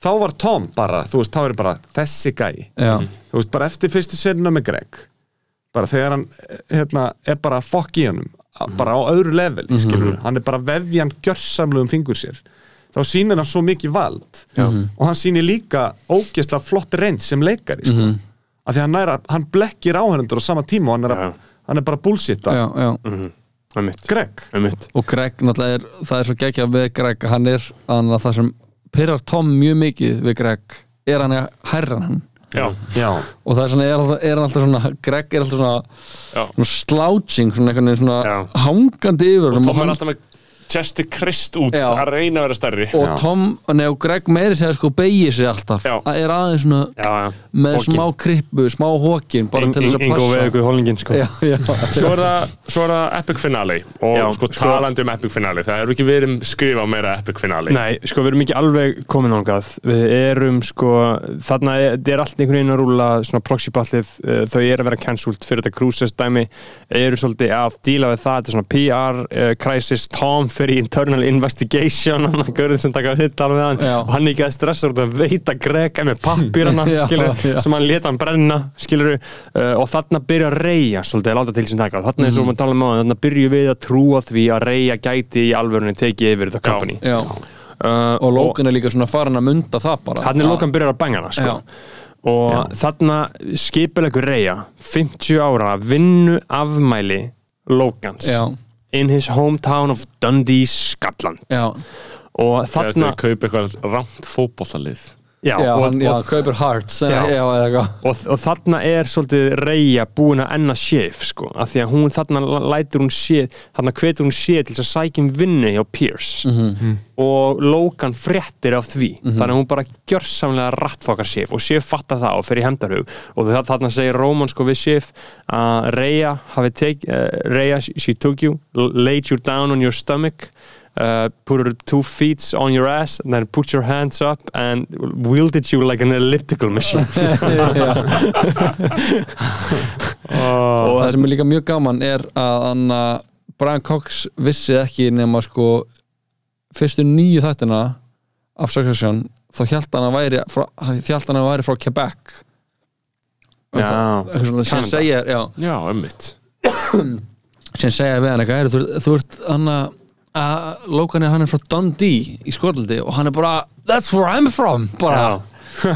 þá var Tom bara, þú veist, þá er bara þessi gæ já, þú veist, bara eftir fyrstu serina með Greg bara þegar hann hérna, er bara fokk í honum bara á öðru leveli, skilur hann er bara vefjan gjörsamlu um fingur sér. Þá sýnir hann svo mikið vald og hann sýnir líka ógeðslega flott reynd sem leikari sko. Af því hann, næra, hann blekkir áhendur á sama tíma og hann er, að, hann er bara bullshitta. Já, já. Er mitt Greg. Og Greg náttúrulega er það er svo geggjað við Greg. Hann er þannig að það sem pyrrar Tom mjög mikið við Greg. Er hann að hærra hann? Já, já, og það er, svona, er, er hann alltaf svona Greg er alltaf svona, svona slouching svona, svona hangandi yfir honum Tom og, er alltaf með chesti krist út. Já. að reyna að vera stærri. Og Já. Tom nei, og Greg meiri segja sko beigir sig alltaf. Já. það er aðeins svona Já, já. með Hókinn. smá krippu, smá hókin bara til þess að Ingo passa. veður ykkur hólningin sko. Já, já, Svo er það, svo er það epic finale. Og Já, sko sko- talandi um epic finale það eru ekki verið skrifa meira epic finale. Nei, sko við erum ekki alveg komin ángað Við erum sko Þarna er, þetta er allt einhvern veginn að rúla Svona proxyballið uh, Þau eru að vera cancelled fyrir þetta cruises dæmi. Eru svolítið að díla við það. Þetta er svona PR uh, crisis Tom fyrir internal investigation Hann að görður sem taka þetta alveg hann Já. Og hann er ekki að stressa út að veita Greg með pappirana Já, já. Sem hann leta hann brenna skilur uh, Og þarna byrja að reyja Svolítið að láta til sem taka Þarna er svo að tala um á Þarna byrju við að trúa því að reyja gæti í alvörunni tekið yfir the company já. Uh, og Logan er líka svona farin að munda það bara hann er Að- Logan byrjar að banga hana sko. Já. og þarna skipilegur reyja 50 ára vinnu afmæli Logans já, in his hometown of Dundee, Scotland. Já, og þegar þarna þau kaupa eitthvað rámt fótbollalið já, já, og, hann, já, og, kaupir hearts Já. og, og þarna er svolítið Reyja búin að enna Sif sko, af því að hún þarna lætur hún sé þarna hvetur hún sé til þess að sækjum vinnu hjá Pierce. Mhm. og Logan fréttir af því. Þannig að hún bara gjörsamlega rattfokar Sif og Sif fattar það og fer í hemdarhug og þarna segir Roman sko við Sif að Reyja uh, Reyja, she took you laid you down on your stomach Uh, put two feet on your ass and then put your hands up and wielded you like an elliptical machine. Já. og það sem er líka mjög gaman er að Brian Cox vissi ekki nema sko fyrstu nýju þættina af Succession þá hjælt hann að væri frá, hjælt hann að væri frá Quebec. Já, það- eitthvað svona sem segja já, ömmit sem segja við hann eitthvað "Heyrðu, þú, þú ert hann að að Logan er hann er frá Dundee í Skotlandi og hann er bara that's where I'm from bara.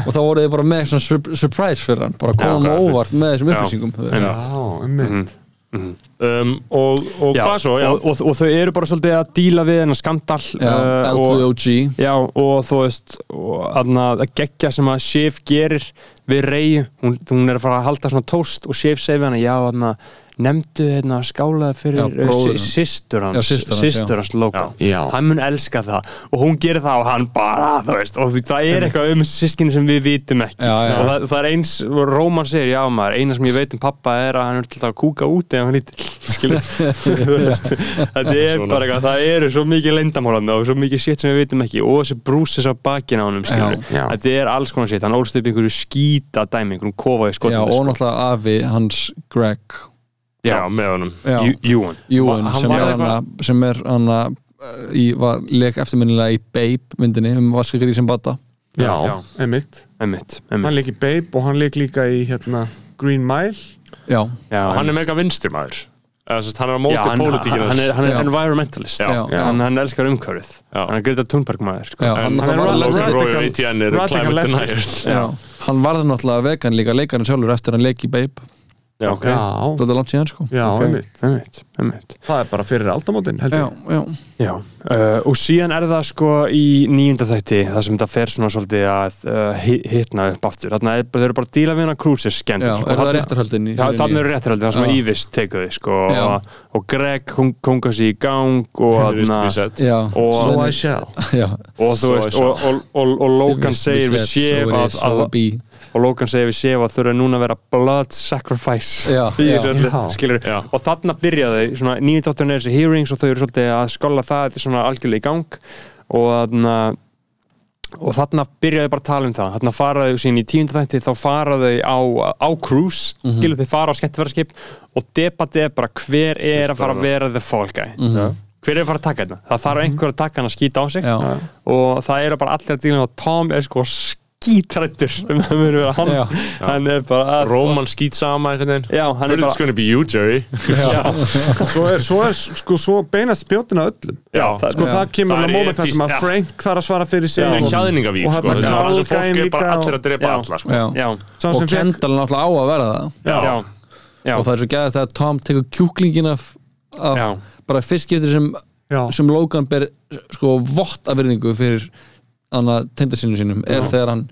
Og þá voru þið bara með svona sur surprise fyrir hann bara koma hann Já, óvart með þessum Já. upplýsingum þú veist. Já, einmitt. Um, og, og Já, hvað svo, já. og, og, og þau eru bara svolítið að díla við hennar skandal já, uh, og, L2OG já, og þú veist og að gegja sem að Sif gerir við Reyju, hún, hún er að fara að halda svona tóst og Sif segir við hana, já, þarna nefndu hérna skálaði fyrir Já, bróður hans. sýstur hans, Já. hann mun elska það. Og hún gerir það og hann bara, þú veist og það er eitthvað um sískinni sem við vitum ekki. Já, já. og það, það er eins, Róman segir já maður, eina sem ég veit um pappa er að hann er til að kúka út eða hann lítill þetta er bara eitthvað, það eru svo mikið leyndamálandi og svo mikið shit sem við vitum ekki. Og þessi brúsis á bakinn á honum skilur Já. Já. þetta er alls konar shit, hann ólst upp einhverju skýta dæmi, einhverjum kofa í Já, skotum Já, með honum. Já. Júan Júin Hann sem, er er hann í, var leik eftirminnilega í Babe myndinni um vaskagri sem bata Já, Já. einmitt. Emmitt, Hann emmitt leik í Babe og hann leik líka í hérna Green Mile. Já, og hann er mega vinstri maður. Eða, sem sagt, hann er á móti Já, hann, pólitíkinu hann er, hann er Já. environmentalist. Já. Já. hann, hann elskar umhverfið. Já. hann er Greta Thunberg maður sko. já. Hann, hann er radical- já, hann varð náttúrulega vegan líka leikarinn sjálfur eftir hann leik í Babe Já, Ok. Já, Þetta er langt síðan sko. Já, Ok. einmitt. Emmitt, emmitt Það er bara fyrir aldamótin, heldur Já, já, Já, uh, og síðan er það sko í nýjunda þætti það sem þetta fer svona svolítið að uh, hi- hitna upp aftur. Þarna er, þau eru bara að díla við hana er réttarhaldin Já, seríunni? þannig eru réttarhaldi, það sem Ívis tekur þið sko, og, og Greg kong, konga sig í gang og, So Svo I shall. og Logan segir við að, að og Logan segir við Sif að þurfa núna að vera blood sacrifice Já, já. öllu, Já. skilur Já. og þarna byrja þau, svona nýjendótturinn er þessi hearings og þau eru svolítið að skolla það þetta er svona algjörlega í gang og þarna og þarna byrjaðu bara að tala um það þarna fara þau sín í tíunda þætti þá fara þau á, á cruise mm Mhm. -hmm. þau fara á skemmtifæraskip og debatið er bara hver er að fara að vera the fall guy hver er að fara að taka þetta það þarf einhver að taka hann að skýta á sig Mhm. Já, og það eru bara allir að díla og Tom er sko skítrættur um það muni vera hann Já. hann er bara að Róman skýt sama veginn. Já, hann er But it's bara gonna be you, Jerry. Svo er, svo er sko, svo beinast spjótin að öllum já, það, Sko Já. það kemur Það að er moment þar sem að. Frank þarf að svara fyrir sig Það er og- hjaðningavík, og sko. hérna Það er sem fólk er bara allir að drepa alla, sko. Já. já, Sá Og Kendall náttúrulega á að vera það. Já, já, já, og það er svo gæðið þegar Tom tekur kjúklingin af, bara fyrst skiptir sem, Logan ber sko vott af virðingu fyrir tengdarsinu sínum er þegar hann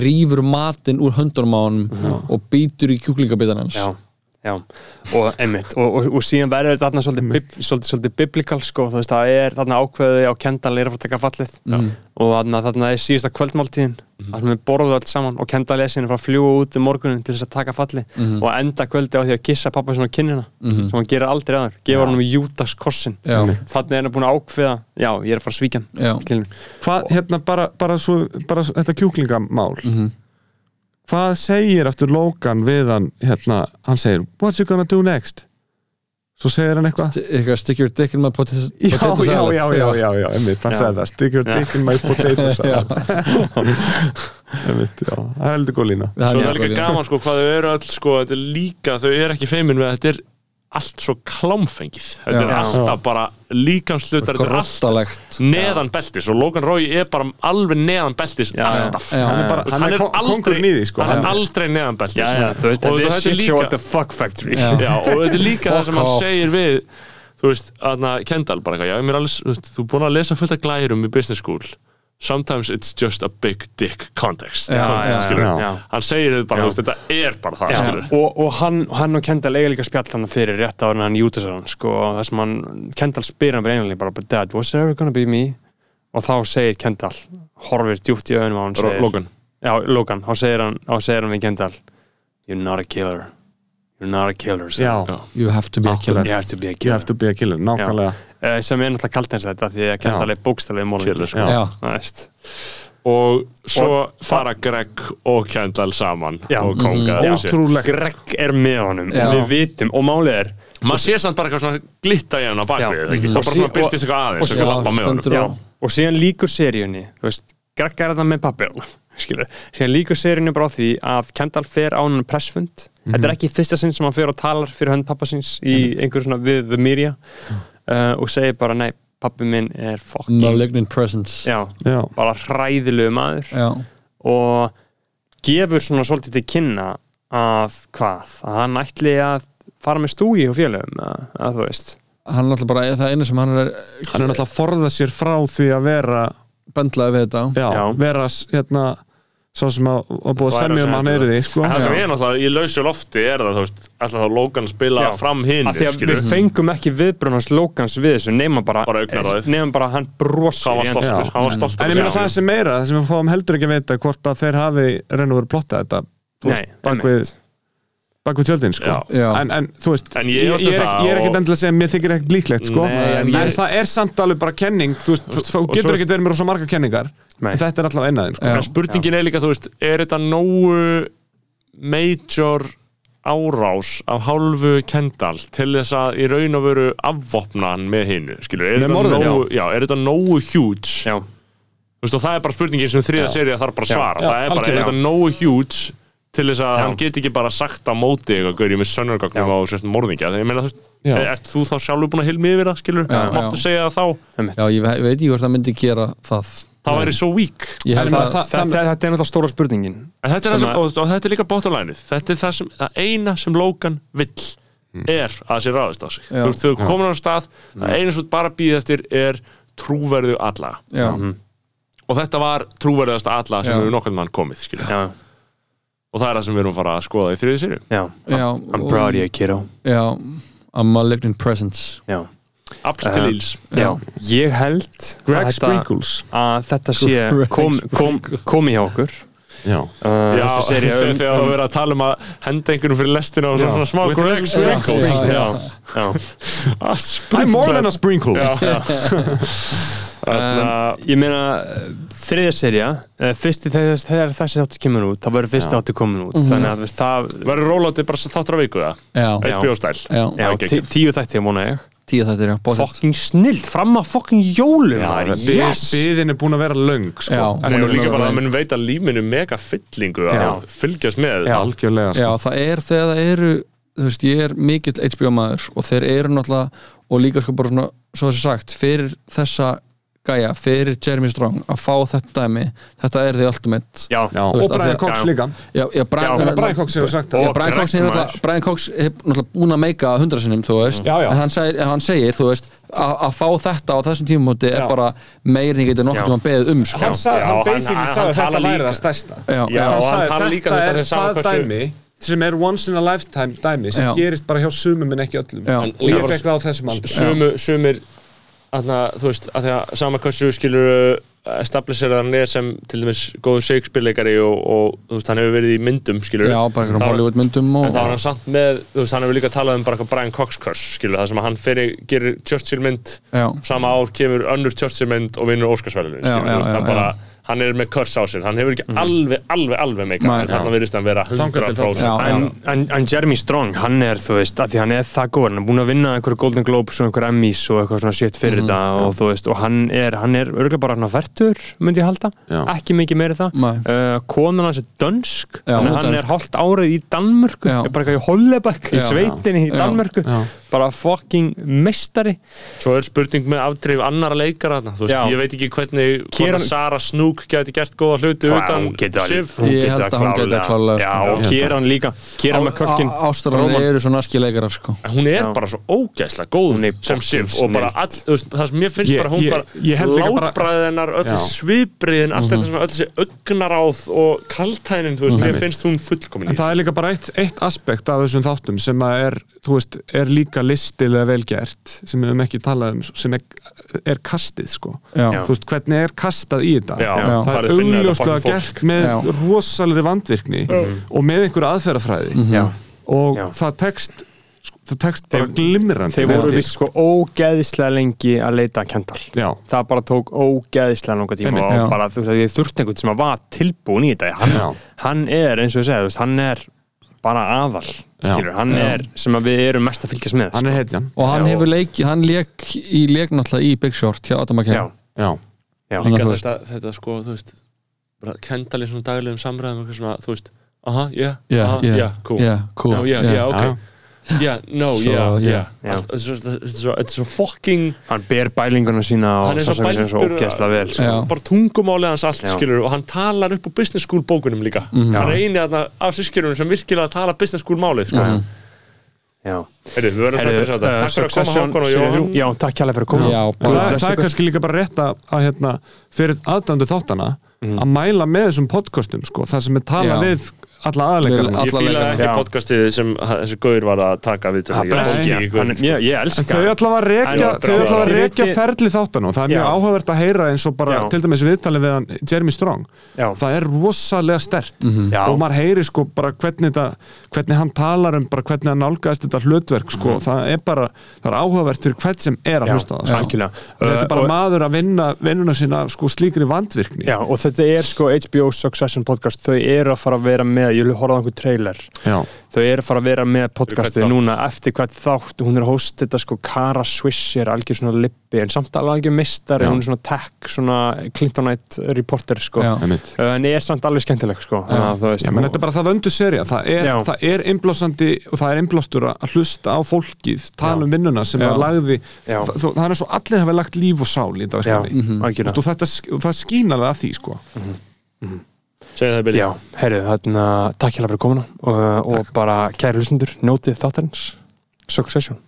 rýfur matinn úr höndunum á honum og býtur í kjúklingabitan hans. Já, já. og einmitt og, og, og síðan verður þetta þarna svolítið, bib, svolítið, svolítið biblical sko, þú veist, það er þarna ákveðið á Kendall er að fara að taka fallið og þarna, þarna er síðasta kvöldmáltíðin Mhm. þar sem við borðum öll saman og Kendall er síðan að fara að fljúa út um morgunin til þess að taka fallið Mhm. og enda kvöldi á því að kissa pappa svona á kinnina sem hann gerir aldrei aður, gefa hann um Júdas kossin Já. þannig er hann búin að ákveða já, ég er að fara að svíkja Já. hann hvað, hérna bara, bara, svo, bara þetta kjúklingamál Mhm. Hvað segir aftur Logan við hann hérna, hann segir, what's you gonna do next? Svo segir hann eitthvað eitthvað stick your dick in my potato, Já, potato já, salad já, já, já, já, einmitt, hann Já. sagði það Stick your Já. dick in my potato salad Einmitt, já, það er heldur góð lína Það Svo er er líka gaman sko hvað þau eru öll sko, þetta er líka, þau eru ekki feimin við þetta er allt svo klámfengið. Þetta er Já. alltaf bara líkanslutar þetta er alltaf neðan beltis og Logan Roy er bara alveg neðan beltis Já, já. alltaf. Já, Hann er bara, veist, hann er, aldrei- því sko. hann er hann, aldrei neðan beltis. Já, já, þú veist, og þetta er líka at the fuck factory. Já. já, og þetta er líka það sem hann segir við þú veist, aðna Kendall bara já, mér er alveg, þú er búin að lesa fullt af glærum í business school sometimes it's just a big dick context. Já, context, já, já. Já. hann segir þetta bara, veist, þetta er bara það og, og hann, hann og Kendall eiga líka spjall hann fyrir rétt en hann jútasar hann sko, það sem hann, Kendall spyr hann bara einlega bara, dad, was there ever gonna be me? og þá segir Kendall horfir djúpt í auðvunum á hann segir, Logan. Já, Logan, þá segir hann, þá segir hann við Kendall you're not a killer. You're not a killer. You have to be a killer. You have to be a killer. be a killer, nákvæmlega sem er náttúrulega kalt eins þetta því að Kendall er sko. Það veist. Og svo Og- fara Greg og Kendall saman Já. og konga. Ótrúlegt. Greg er með honum Já. og við vitum, og málið er maður sér samt bara eitthvað svona glitta í hann á bakvið ekki? Mhm. og Og bara svona byrstist eitthvað og aðeins sí- eitthvað Já, og síðan líkur seríunni þú veist, Greg er þetta með pappi skilur, síðan líkur seríunni bara á því að Kendall fer á hann pressfund. Þetta er ekki í fyrsta sinn sem hann fer og talar fyrir hönd pappa síns í einhver svona við the media uh, og segir bara nei, pappi minn er fucking malignant presence. Já, Já, bara hræðilegu maður. Já, og gefur svona svolítið til kynna að hvað, að hann ætli að fara með stúi og félögum að, að þú veist. Hann er alltaf bara það einu sem hann er hann er náttúrulega að forða sér frá því að vera bendlaði við þetta. Já, Já. vera hérna svo sem að, að búið að semja um hann þetta. er því sko. en það sem er náttúrulega í lausu lofti er það, alltaf þá Logan spila Já. fram hinn að því að við fengum ekki viðbrunans lókans við þessu nema bara, Bara augnaráðið. nema bara hann brosir hann var í stoltur, Já. hann var stoltur en ég meina það sem meira, það sem við fáum heldur ekki að vita hvort að þeir hafi reyn og verið plottað þetta Nei, veist, bak við, tjöldin sko. En, en þú veist En ég ég, ég, er, það er ekkert endilega að segja að mér þykir ekkert líklegt sko. Nei, en en, ég- það er samt alveg bara kenning þú, veist, þú, þú og getur ekkert verið með rosa marga kenningar Nei. en þetta er alltaf einaðin sko. Spurningin er líka, þú veist, er þetta nógu major árás af hálfu Kendall til þess að í raun og veru afvopna hann með hinnu, skilur, er, er þetta nógu huge já, Þú veist, og það er bara spurningin sem þriða serið þarf bara að Já. svara, Já, það er bara, er þetta nógu huge til þess að Já. hann get ekki bara sagt á móti eitthvað, gaur ég með sönnurgögnum Já. á sérst morðingja, ég meina, þú veist, er, ert þú þá sjálfur búin að hilmi yfir það, skilur, Já, máttu já. segja það þá. Já, ég ve- ég veit ekki hvort það myndi gera það. Þá er svo það- það, það, þetta er náttúrulega stóra spurningin. En þetta er, Sem það og, og þetta er líka bóttalænið Þetta er það, sem, það eina sem Logan vill er að það sé ráðist á sig. Já. Þú þú komin á stað það eina sem þú bara býð eftir er trúverðu alla. Já, og þetta var trúverðast alla sem hefur nokkurn mann komið skilja. Og það er það sem við erum að fara að skoða í þriði sériu já, já I'm proud of you kiddo. Já, a malignant presence. Já, Afl til Um, íls. já, ég held Greg að Sprinkles. að þetta sé kom, kom, komi hjá okkur. Já. uh, Já, þessi sería þegar um, að um, vera að tala um að henda einhverjum fyrir lestina og svona, Já. svona smá With Greg Greg Sprinkles. Já, já. já, já. I'm more than a sprinkle. Um, ég meina þriðja serja uh, fyrsti þegar, þegar þessi þáttu kemur út þá verður fyrsti þáttu komin út þannig að þú veist, það Verður rólátið bara þáttur á viku það? Já, Já. HBO stæl já, já, Það tí, geggjað. tíu þætti múna ég bóðsett fucking snild, fram að fucking jólum yes biðin er búin að vera löng sko. En hún er líka bara að mun veita lífinu mega fyllingu að fylgjast með Já. algjörlega sko. Já, það er þegar það eru þú veist, ég er mikill HBO maður og þeir eru náttúrulega og líka sko bara svona, svo þessi sagt, fyrir þessa gæja, fyrir Jeremy Strong að fá þetta dæmi, þetta er því Já, Þú og Brian Cox líka. Brian, Cox hefur sagt það. Brian Cox, maður. náttúrulega- Brian Cox náttúrulega búin að meika hundra sinnum, þú veist. Já, já. en hann segir, hann segir þú veist að að fá þetta á þessum tímumóti er bara meir en ég geti Já. nokkuð um að beðið um sko. hann, sag, Já, hann hann- basically sagði þetta væri það stærsta. Þetta er það dæmi sem er once in a lifetime dæmi sem Já. gerist bara hjá sumum en ekki öllum. Já. og ég fekk það á þessum aldrei Sumu, sumir Þannig, þú veist, að því að sama hversu skilur establisher hann er sem til dæmis góðu Shakespeare-leikari og, og þú veist, hann hefur verið í myndum skilur já, bara einhverjum Það- Hollywood myndum og, En þá er hann samt með, þú veist, hann hefur líka talað um bara eitthvað Brian Cox curse, skilur, það sem að hann fyrir, gerir Churchill mynd, já, sama ár kemur önnur Churchill mynd og vinnur Óskarsverðinu, Já, skilur, já, þú veist, já, hann bara, hann er með curse á sér, hann hefur ekki alveg, alveg, alveg meika, Nei, en þarna virðist hann vera Þangað til 100%. Já, já. En, en, en Jeremy Strong, hann er, þú veist, að því hann er það góð, hann er búin að vinna einhverju Golden Globes og einhverju Emmys og eitthvað svona shit fyrir þetta og þú veist, og hann er, hann er örgulega bara hann færtur, myndi ég halda, Já. ekki mikið meiri það. Uh, konan hans er dönsk, Já, hann, er hann er hálft árið í Danmörku, er bara eitthvað í Hollebæk, í Já. sveitinni í. Danmörku, bara fucking mestari. Svo er spurning með afdreif annara leikara þarna, þú veist, ég veit ekki hvernig, að Sara Snook geti gert góða hluti Hvað, utan Sif. hún Ég held að hún getur það. klárlega, Já, sko. og Ég Kieran líka. Kieran með körkin Ástralan eru svo naski leikarar sko hún er Já. bara svo ógæslega góð Hún sem Sif og bara all, það sem mér finnst Ég- bara hún ég- bara ég held líka bara- látbræðið hennar, öll Já. svipriðin allt þetta svona, öll þessi augnaráð og kaltænin, þú veist, mér finnst hún fullkomin En í það er líka bara eitt, eitt aspekt af þessum þáttum sem að er, þú veist, er líka listilega vel gert sem við höfum ekki talað um sem er, er kastið sko. Þú veist, hvernig er kastað í þetta? Já. Það er augljóslega gert með rosalegri vandvirkni og með einhverja aðferðafræði. Já. Og það tekst sko, það tekst bara glimrandi. Þeir voru vist sko ógeðislega lengi að leita að Kendall. Já, Það bara tók ógeðislega langa tíma og bara þú veist að ég þurfti einhvern sem var tilbúin í þetta. Hann, hann er eins og ég segja, þú veist, hann er bara aðal, Já. skilur, hann Já. er sem að við erum mest að fylgjast með hann sko. er og hann Já. hefur leik hann leik í leik náttúrulega í Big Short hjá Adam Já, McKay Já, já, Líka veist- þetta, þetta sko, þú veist bara kendal í svona daglegum samræðum eitthvað svona, þú veist, aha, yeah, Já, aha, já, yeah, cool já, cool Já, já, já, ok Yeah, no, já. yeah Já. Allt- Þetta er svo- þetta þetta fucking hann ber bælinguna sína hann og er svo vel sko. Já. bara tungumálið hans allt Já. skilur og hann talar upp á business school bókunum líka Mhm. hann er eini af sískjörunum sem virkilega tala business school málið sko. Heyrðu, við verðum þetta. að uh, takk fyrir að koma Hákon og þrjú. Já, takk hjálpa fyrir að koma. Já, það, bless það er kannski líka bara rétt að, að hérna, fyrir aðdöndu þáttana að mæla með þessum podcastum sko, það sem er talað við alla aðleikarna Alla ég leikana. ekki podcastið sem þessi gauður var að taka við ég, elska þau ætla að rekja, ferli þáttan og það er mjög áhugavert að heyra eins og bara Já. til dæmis viðtalið við hann Jeremy Strong. Já. það er rosalega stert Já. og maður heyri sko bara hvernig, þetta, hvernig hann talar um bara hvernig hann nálgæðist þetta hlutverk sko, það er bara, það er áhugavert fyrir hvert sem er að Já, hlusta sko. þetta er bara Uh, og- maður að vinna vinnuna sína sko slíkri vandvirkni. Já, og þetta er sko HBO Succession podcast. Þau eru að fara að vera með, ég horfði á einhver trailer. Já. þau eru að fara að vera með podcastið núna eftir hvert þátt. Hún er hosta þetta sko Kara Swiss er algjör svona lippi en samt alveg algjör mistari Já. hún er svona tech, svona Clintonite reporter sko. Já. Uh, en er samt alveg skemmtileg sko. Þannig að þú veist, Já, menn þetta er bara það vöndu serja, það er, það er innblásandi og það er innblástur að hlusta á fólkið, tala Já. um vinnuna sem það lagði, það, það er og allir hafa lagt líf og sál í þetta verkefni. Mhm. algjörlega og þetta, og það skýn alveg að því sko. Segja það Billy Já, heyrðu, þarna, takk hérna fyrir komuna og, og bara kæri hlustundur, njótið þáttarins. Succession